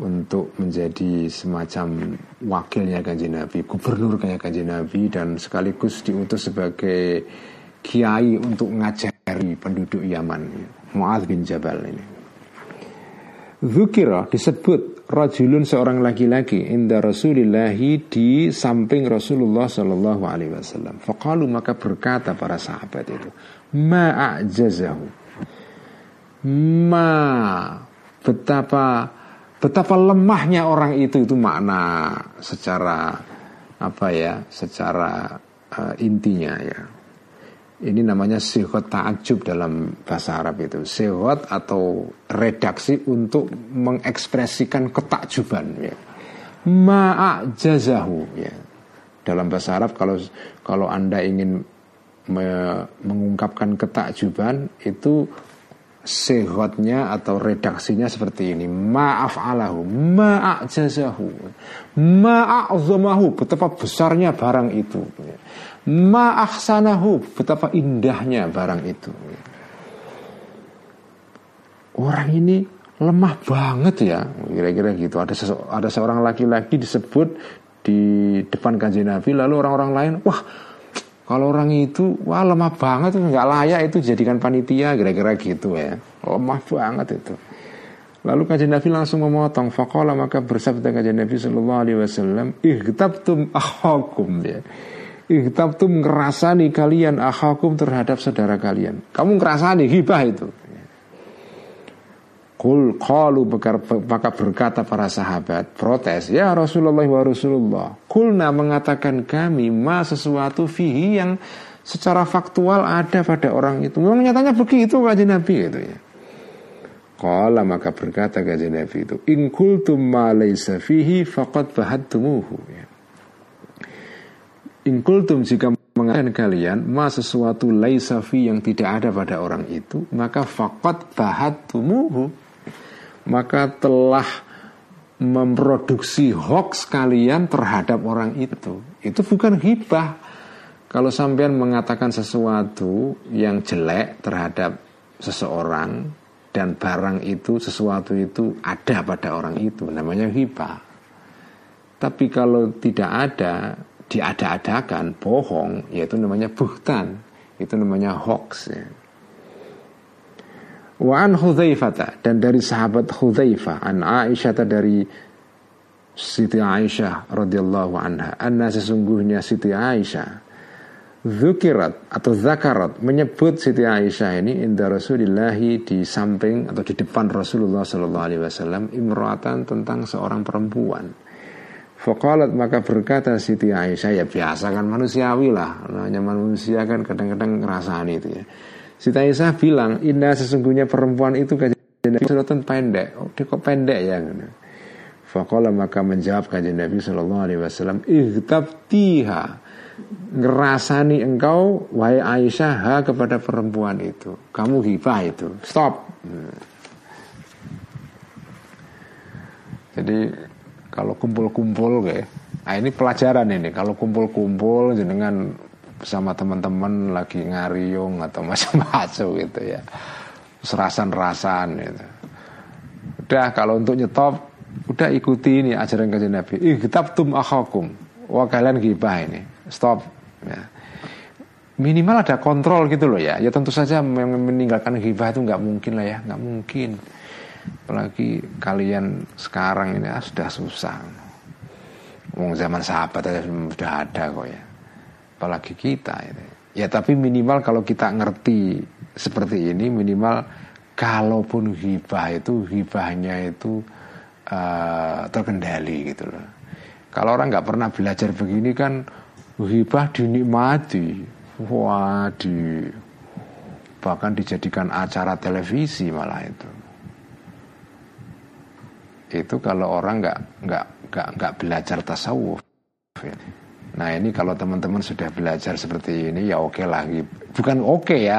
untuk menjadi semacam wakilnya kanjeng Nabi, gubernur kayak kanjeng Nabi dan sekaligus diutus sebagai kiai untuk ngajari penduduk Yaman. Mu'adz bin Jabal ini. Zukira disebut rajulun seorang laki-laki inda Rasulillahi di samping Rasulullah Shallallahu Alaihi Wasallam. Fakalu maka berkata para sahabat itu, ma'ajazahu, ma betapa betapa lemahnya orang itu itu makna secara apa ya, secara uh, intinya ya ini namanya sihot ta'ajub dalam bahasa Arab itu Sihot atau redaksi untuk mengekspresikan ketakjuban ya. Ma'ajazahu ya. Dalam bahasa Arab kalau kalau Anda ingin me, mengungkapkan ketakjuban itu sehotnya atau redaksinya seperti ini. Maaf alahu ma'ajazahu ma'azamahu betapa besarnya barang itu. Ma'ahsanahu betapa indahnya barang itu. Orang ini lemah banget ya. Kira-kira gitu. Ada ada seorang laki-laki disebut di depan kanjeng Nabi lalu orang-orang lain wah kalau orang itu wah lemah banget nggak layak itu jadikan panitia kira-kira gitu ya lemah banget itu Lalu kajian Nabi langsung memotong Fakola maka bersabda kajian Nabi Sallallahu Alaihi Wasallam Ihtabtum akhakum ya Ihtabtum ngerasani kalian akhakum terhadap saudara kalian. Kamu ngerasani hibah itu. Kul qalu maka berkata para sahabat protes ya Rasulullah wa Rasulullah kulna mengatakan kami ma sesuatu fihi yang secara faktual ada pada orang itu. Memang nyatanya begitu kajian Nabi itu ya. Kala maka berkata kajian Nabi itu in kultum ma laysa fihi faqad bahadtumuhu ya. Inkultum jika mengatakan kalian ma sesuatu laisafi yang tidak ada pada orang itu maka fakot bahat tumuhu maka telah memproduksi hoax kalian terhadap orang itu. Itu bukan hibah. Kalau sampean mengatakan sesuatu yang jelek terhadap seseorang dan barang itu sesuatu itu ada pada orang itu namanya hibah. Tapi kalau tidak ada diada-adakan bohong yaitu namanya buhtan. Itu namanya hoax ya. Wa an Hudzaifah dan dari sahabat Hudzaifah an Aisyah dari Siti Aisyah radhiyallahu anha anna sesungguhnya Siti Aisyah Zukirat atau zakarat menyebut Siti Aisyah ini inda Rasulillahi di samping atau di depan Rasulullah Sallallahu Alaihi Wasallam imroatan tentang seorang perempuan. Fokalat maka berkata Siti Aisyah ya biasa kan manusiawi lah namanya manusia kan kadang-kadang ngerasain itu ya. Siti Aisyah bilang indah sesungguhnya perempuan itu kajian Nabi Sallallahu pendek. Oh dia kok pendek ya? Fakola maka menjawab kajian Nabi Sallallahu Alaihi Wasallam tiha. Ngerasani engkau wahai Aisyah ha kepada perempuan itu. Kamu hibah itu. Stop. Jadi kalau kumpul-kumpul kayak nah ini pelajaran ini. Kalau kumpul-kumpul dengan bersama teman-teman lagi ngariung atau [LAUGHS] macam-macam gitu ya. Serasan-rasan gitu. Udah kalau untuk nyetop udah ikuti ini ajaran kajian Nabi. Kitab tum akhakum. Wah kalian gibah ini. Stop. Ya. minimal ada kontrol gitu loh ya. Ya tentu saja meninggalkan hibah itu nggak mungkin lah ya. Nggak mungkin. Apalagi kalian sekarang ini ah, sudah susah. Wong zaman sahabat aja sudah ada kok ya apalagi kita ini. ya tapi minimal kalau kita ngerti seperti ini minimal kalaupun hibah itu hibahnya itu uh, terkendali gitu loh. Kalau orang nggak pernah belajar begini kan hibah dinikmati. Wah di bahkan dijadikan acara televisi malah itu. Itu kalau orang nggak nggak nggak nggak belajar tasawuf nah ini kalau teman-teman sudah belajar seperti ini ya oke okay lah. Bukan oke okay ya.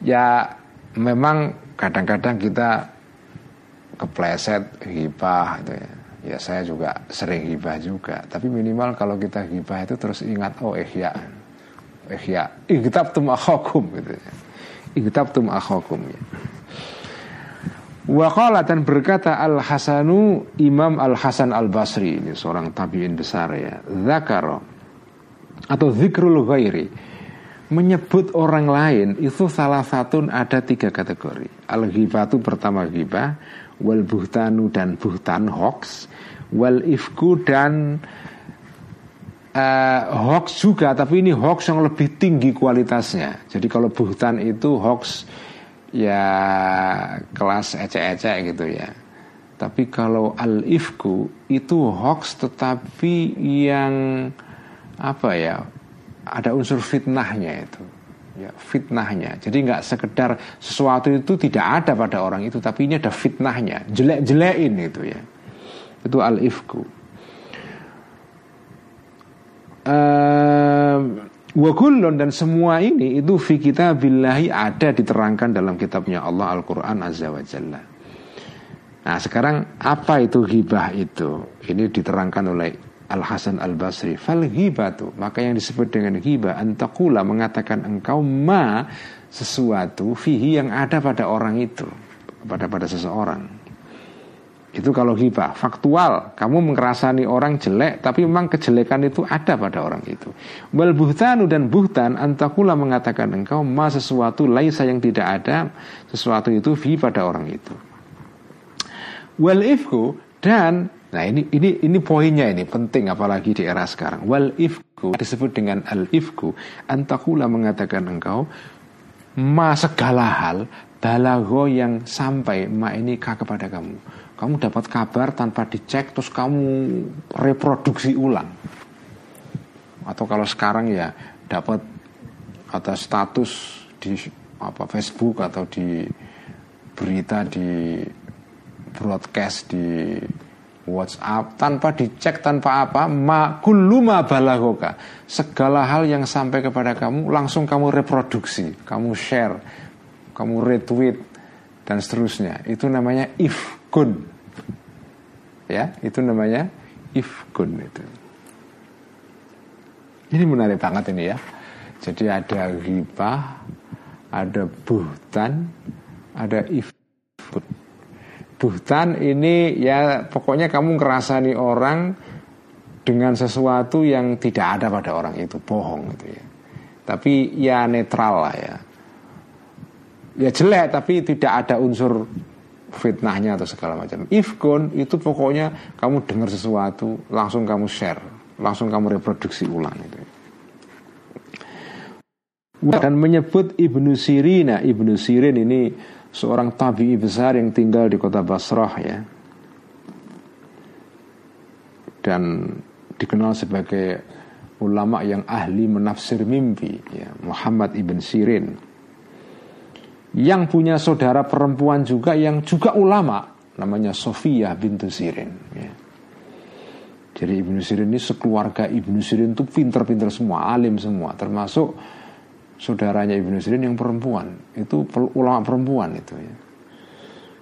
Ya memang kadang-kadang kita kepleset hibah gitu ya. Ya saya juga sering hibah juga. Tapi minimal kalau kita hibah itu terus ingat oh ihya ihya tum akhakum gitu ya. Tum akhakum ya. Waqala dan berkata Al Hasanu Imam Al Hasan Al Basri ini seorang tabiin besar ya. Zakaro atau zikrul ghairi menyebut orang lain itu salah satu ada tiga kategori. Al ghibatu pertama ghibah, wal buhtanu dan buhtan hoax, wal ifku dan uh, hoax juga tapi ini hoax yang lebih tinggi kualitasnya jadi kalau buhtan itu hoax ya kelas ecek-ecek gitu ya tapi kalau al ifku itu hoax tetapi yang apa ya ada unsur fitnahnya itu. Ya fitnahnya. Jadi nggak sekedar sesuatu itu tidak ada pada orang itu tapi ini ada fitnahnya. Jelek-jelekin itu ya. Itu al ifku uh, dan semua ini itu fi billahi ada diterangkan dalam kitabnya Allah Al-Quran Azza wa Jalla. Nah sekarang apa itu ghibah itu? Ini diterangkan oleh Al-Hasan Al-Basri Fal ghibatu Maka yang disebut dengan ghibah Antakula mengatakan engkau ma Sesuatu fihi yang ada pada orang itu Pada pada seseorang itu kalau hibah faktual, kamu mengerasani orang jelek, tapi memang kejelekan itu ada pada orang itu. Wal buhtanu dan buhtan antakula mengatakan engkau ma sesuatu laisa yang tidak ada sesuatu itu fi pada orang itu. Wal ifku dan nah ini ini ini poinnya ini penting apalagi di era sekarang. Wal ifku disebut dengan al ifku antakula mengatakan engkau ma segala hal balago yang sampai ma ini kepada kamu kamu dapat kabar tanpa dicek terus kamu reproduksi ulang atau kalau sekarang ya dapat ada status di apa Facebook atau di berita di broadcast di WhatsApp tanpa dicek tanpa apa ma kuluma balagoka. Segala hal yang sampai kepada kamu langsung kamu reproduksi kamu share kamu retweet dan seterusnya. Itu namanya if ifkun ya itu namanya ifkun itu. Ini menarik banget ini ya. Jadi ada ghibah ada buhtan ada ifkun buhtan ini ya pokoknya kamu ngerasani orang dengan sesuatu yang tidak ada pada orang itu bohong gitu ya tapi ya netral lah ya ya jelek tapi tidak ada unsur fitnahnya atau segala macam. Ifkun itu pokoknya kamu dengar sesuatu langsung kamu share, langsung kamu reproduksi ulang itu. dan menyebut Ibnu Sirin nah, Ibnu Sirin ini seorang tabi'i besar yang tinggal di kota Basrah ya dan dikenal sebagai ulama yang ahli menafsir mimpi ya, Muhammad ibn Sirin yang punya saudara perempuan juga yang juga ulama namanya Sofia bintu Sirin ya. jadi Ibnu Sirin ini sekeluarga Ibnu Sirin itu pinter-pinter semua alim semua termasuk saudaranya Ibnu Sirin yang perempuan. Itu ulama perempuan itu ya.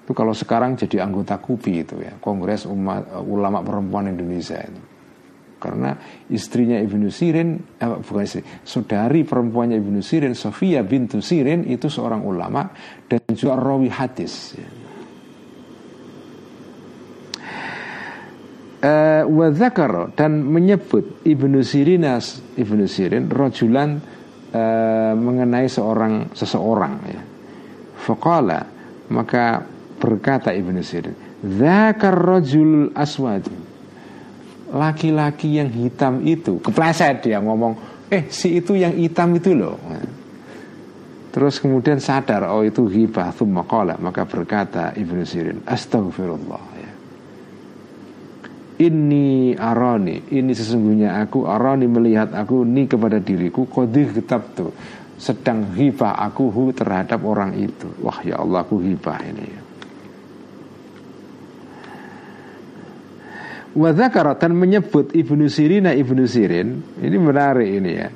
Itu kalau sekarang jadi anggota KUPI itu ya. Kongres Umat Ulama Perempuan Indonesia itu. Karena istrinya Ibnu Sirin eh, bukan istri saudari perempuannya Ibnu Sirin Sofia bintu Sirin itu seorang ulama dan juga rawi hadis ya. uh, dan menyebut Ibnu Sirinas Ibnu Sirin rojulan uh, mengenai seorang seseorang ya. Faqala maka berkata Ibnu Sirin, "Dzakar rajul aswad." laki-laki yang hitam itu kepleset dia ngomong eh si itu yang hitam itu loh terus kemudian sadar oh itu hibah maka berkata Ibnu Sirin astagfirullah ini arani. Ini sesungguhnya aku arani melihat aku ni kepada diriku. Kodih kitab tuh sedang hibah aku hu terhadap orang itu. Wah ya Allah aku hibah ini. Wadhakara dan menyebut Ibnu Sirina Ibnu Sirin. Ini menarik ini ya.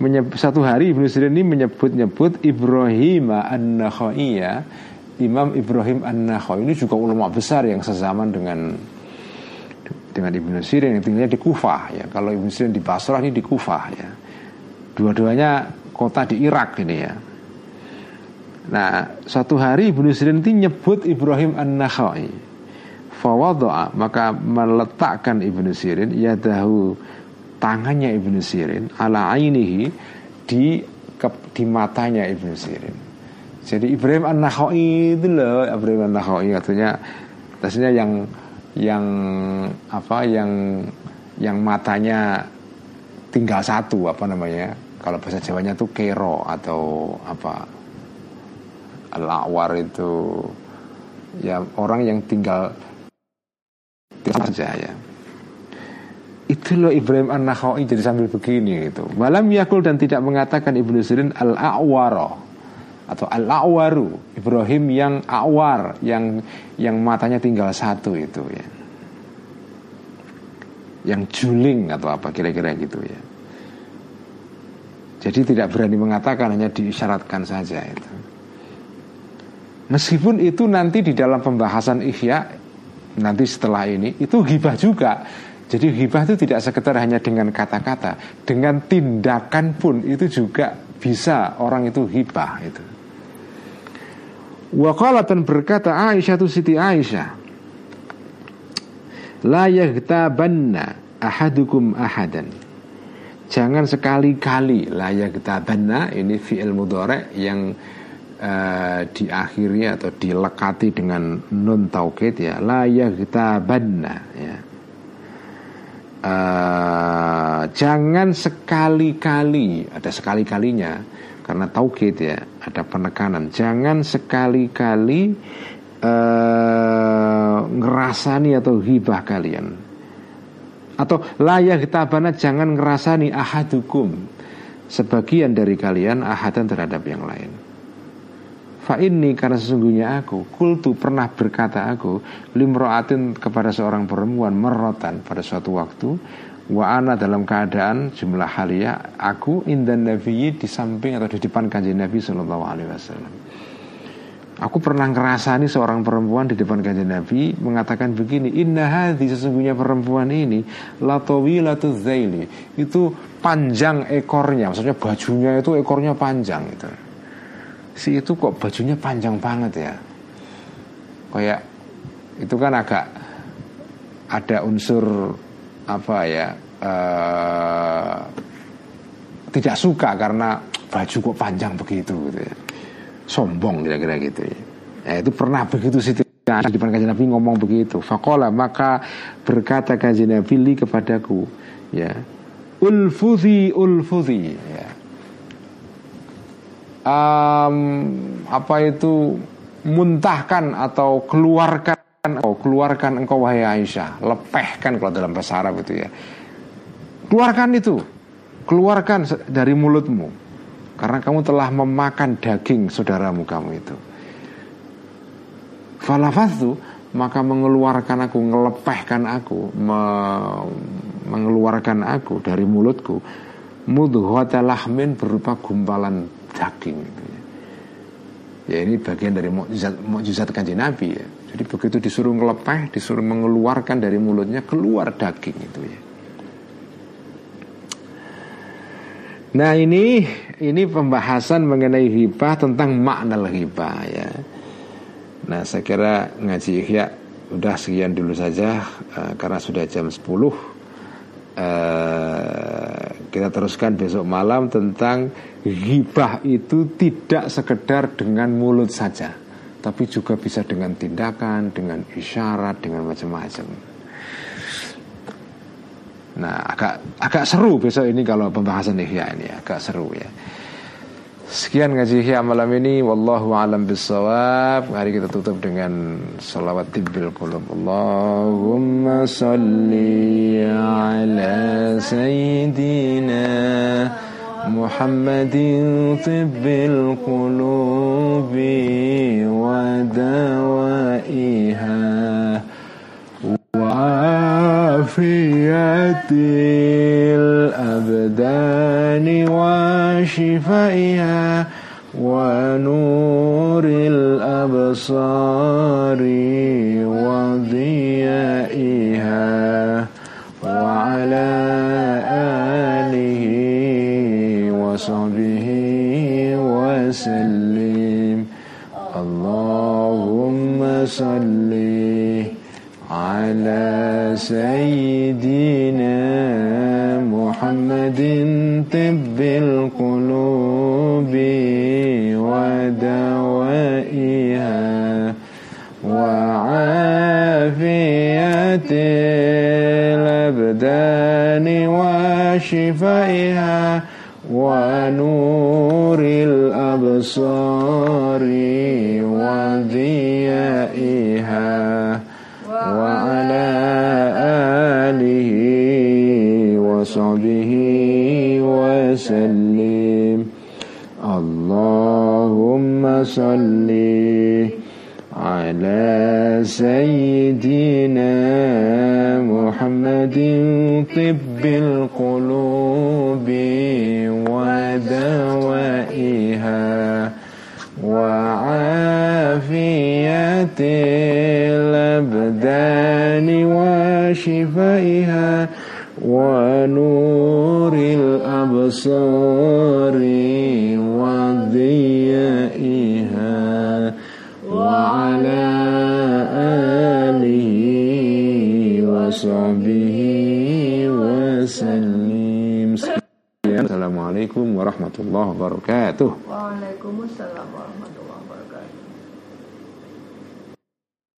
Menyebut, Satu hari Ibnu Sirin ini menyebut-nyebut Ibrahim An-Nakhaiyah Imam Ibrahim An-Nakhai. Ini juga ulama besar yang sezaman dengan Dengan Ibnu Sirin Yang tinggalnya di Kufah ya. Kalau Ibnu Sirin di Basrah ini di Kufah ya. Dua-duanya kota di Irak ini ya. Nah, satu hari Ibnu Sirin ini nyebut Ibrahim An-Nakhai. Fawadoa maka meletakkan Ibnu Sirin Yadahu tangannya Ibnu Sirin Ala ainihi di ke, di matanya Ibnu Sirin Jadi Ibrahim An-Nakhai itu loh Ibrahim An-Nakhai artinya Artinya yang yang apa yang yang matanya tinggal satu apa namanya kalau bahasa Jawanya tuh kero atau apa al itu ya orang yang tinggal saja ya itu loh Ibrahim An-Nakhai jadi sambil begini gitu. Malam yakul dan tidak mengatakan Ibnu Sirin al-a'waro atau al-a'waru Ibrahim yang awar yang yang matanya tinggal satu itu ya. Yang juling atau apa kira-kira gitu ya. Jadi tidak berani mengatakan hanya diisyaratkan saja itu. Meskipun itu nanti di dalam pembahasan ihya nanti setelah ini itu hibah juga. Jadi hibah itu tidak sekedar hanya dengan kata-kata, dengan tindakan pun itu juga bisa orang itu hibah itu. Wakalatan berkata Aisyah tu Siti Aisyah La yaghtabanna ahadukum ahadan. Jangan sekali-kali La yaghtabanna Ini fi'il mudore yang uh, diakhiri atau dilekati dengan nun taukid ya. La yaghtabanna ya. Uh, jangan sekali-kali ada sekali-kalinya karena taukid ya ada penekanan. Jangan sekali-kali uh, ngerasani atau hibah kalian. Atau layak tabana jangan ngerasani ahadukum. Sebagian dari kalian ahadan terhadap yang lain. Fa ini karena sesungguhnya aku Kultu pernah berkata aku Limroatin kepada seorang perempuan Merotan pada suatu waktu Wa ana dalam keadaan jumlah halia Aku indan nabi di samping atau di depan kanjeng Nabi Sallallahu Alaihi Wasallam. Aku pernah ngerasani seorang perempuan di depan kanjeng Nabi Mengatakan begini Inna hadhi sesungguhnya perempuan ini Latowi latu zaili Itu panjang ekornya Maksudnya bajunya itu ekornya panjang itu si itu kok bajunya panjang banget ya? Kayak itu kan agak ada unsur apa ya uh, tidak suka karena baju kok panjang begitu gitu ya. sombong kira-kira gitu ya. ya itu pernah begitu sih di depan kajian Nabi ngomong begitu fakola maka berkata kajian Nabi li kepadaku ya ulfuzi ulfuzi ya um, apa itu muntahkan atau keluarkan oh, keluarkan engkau wahai Aisyah. Lepehkan kalau dalam bahasa Arab itu ya. Keluarkan itu. Keluarkan dari mulutmu. Karena kamu telah memakan daging saudaramu kamu itu. Falafatu maka mengeluarkan aku ngelepehkan aku me mengeluarkan aku dari mulutku mudhuwata lahmin berupa gumpalan daging gitu ya. ya ini bagian dari mukjizat mukjizat kanjeng Nabi ya. Jadi begitu disuruh ngelepeh, disuruh mengeluarkan dari mulutnya keluar daging itu ya. Nah ini ini pembahasan mengenai hibah tentang makna hibah ya. Nah saya kira ngaji ihya udah sekian dulu saja uh, karena sudah jam 10 uh, kita teruskan besok malam tentang Hibah itu tidak sekedar dengan mulut saja Tapi juga bisa dengan tindakan, dengan isyarat, dengan macam-macam. Nah agak agak seru besok ini kalau pembahasan Ihya ini Agak seru ya. Sekian ngaji Ihya malam ini. Wallahu alam bisawab Hari kita tutup dengan Salawat tibbil qulub. Allahumma salli ala sayyidina محمد طب القلوب ودوائها وعافية Bhagavad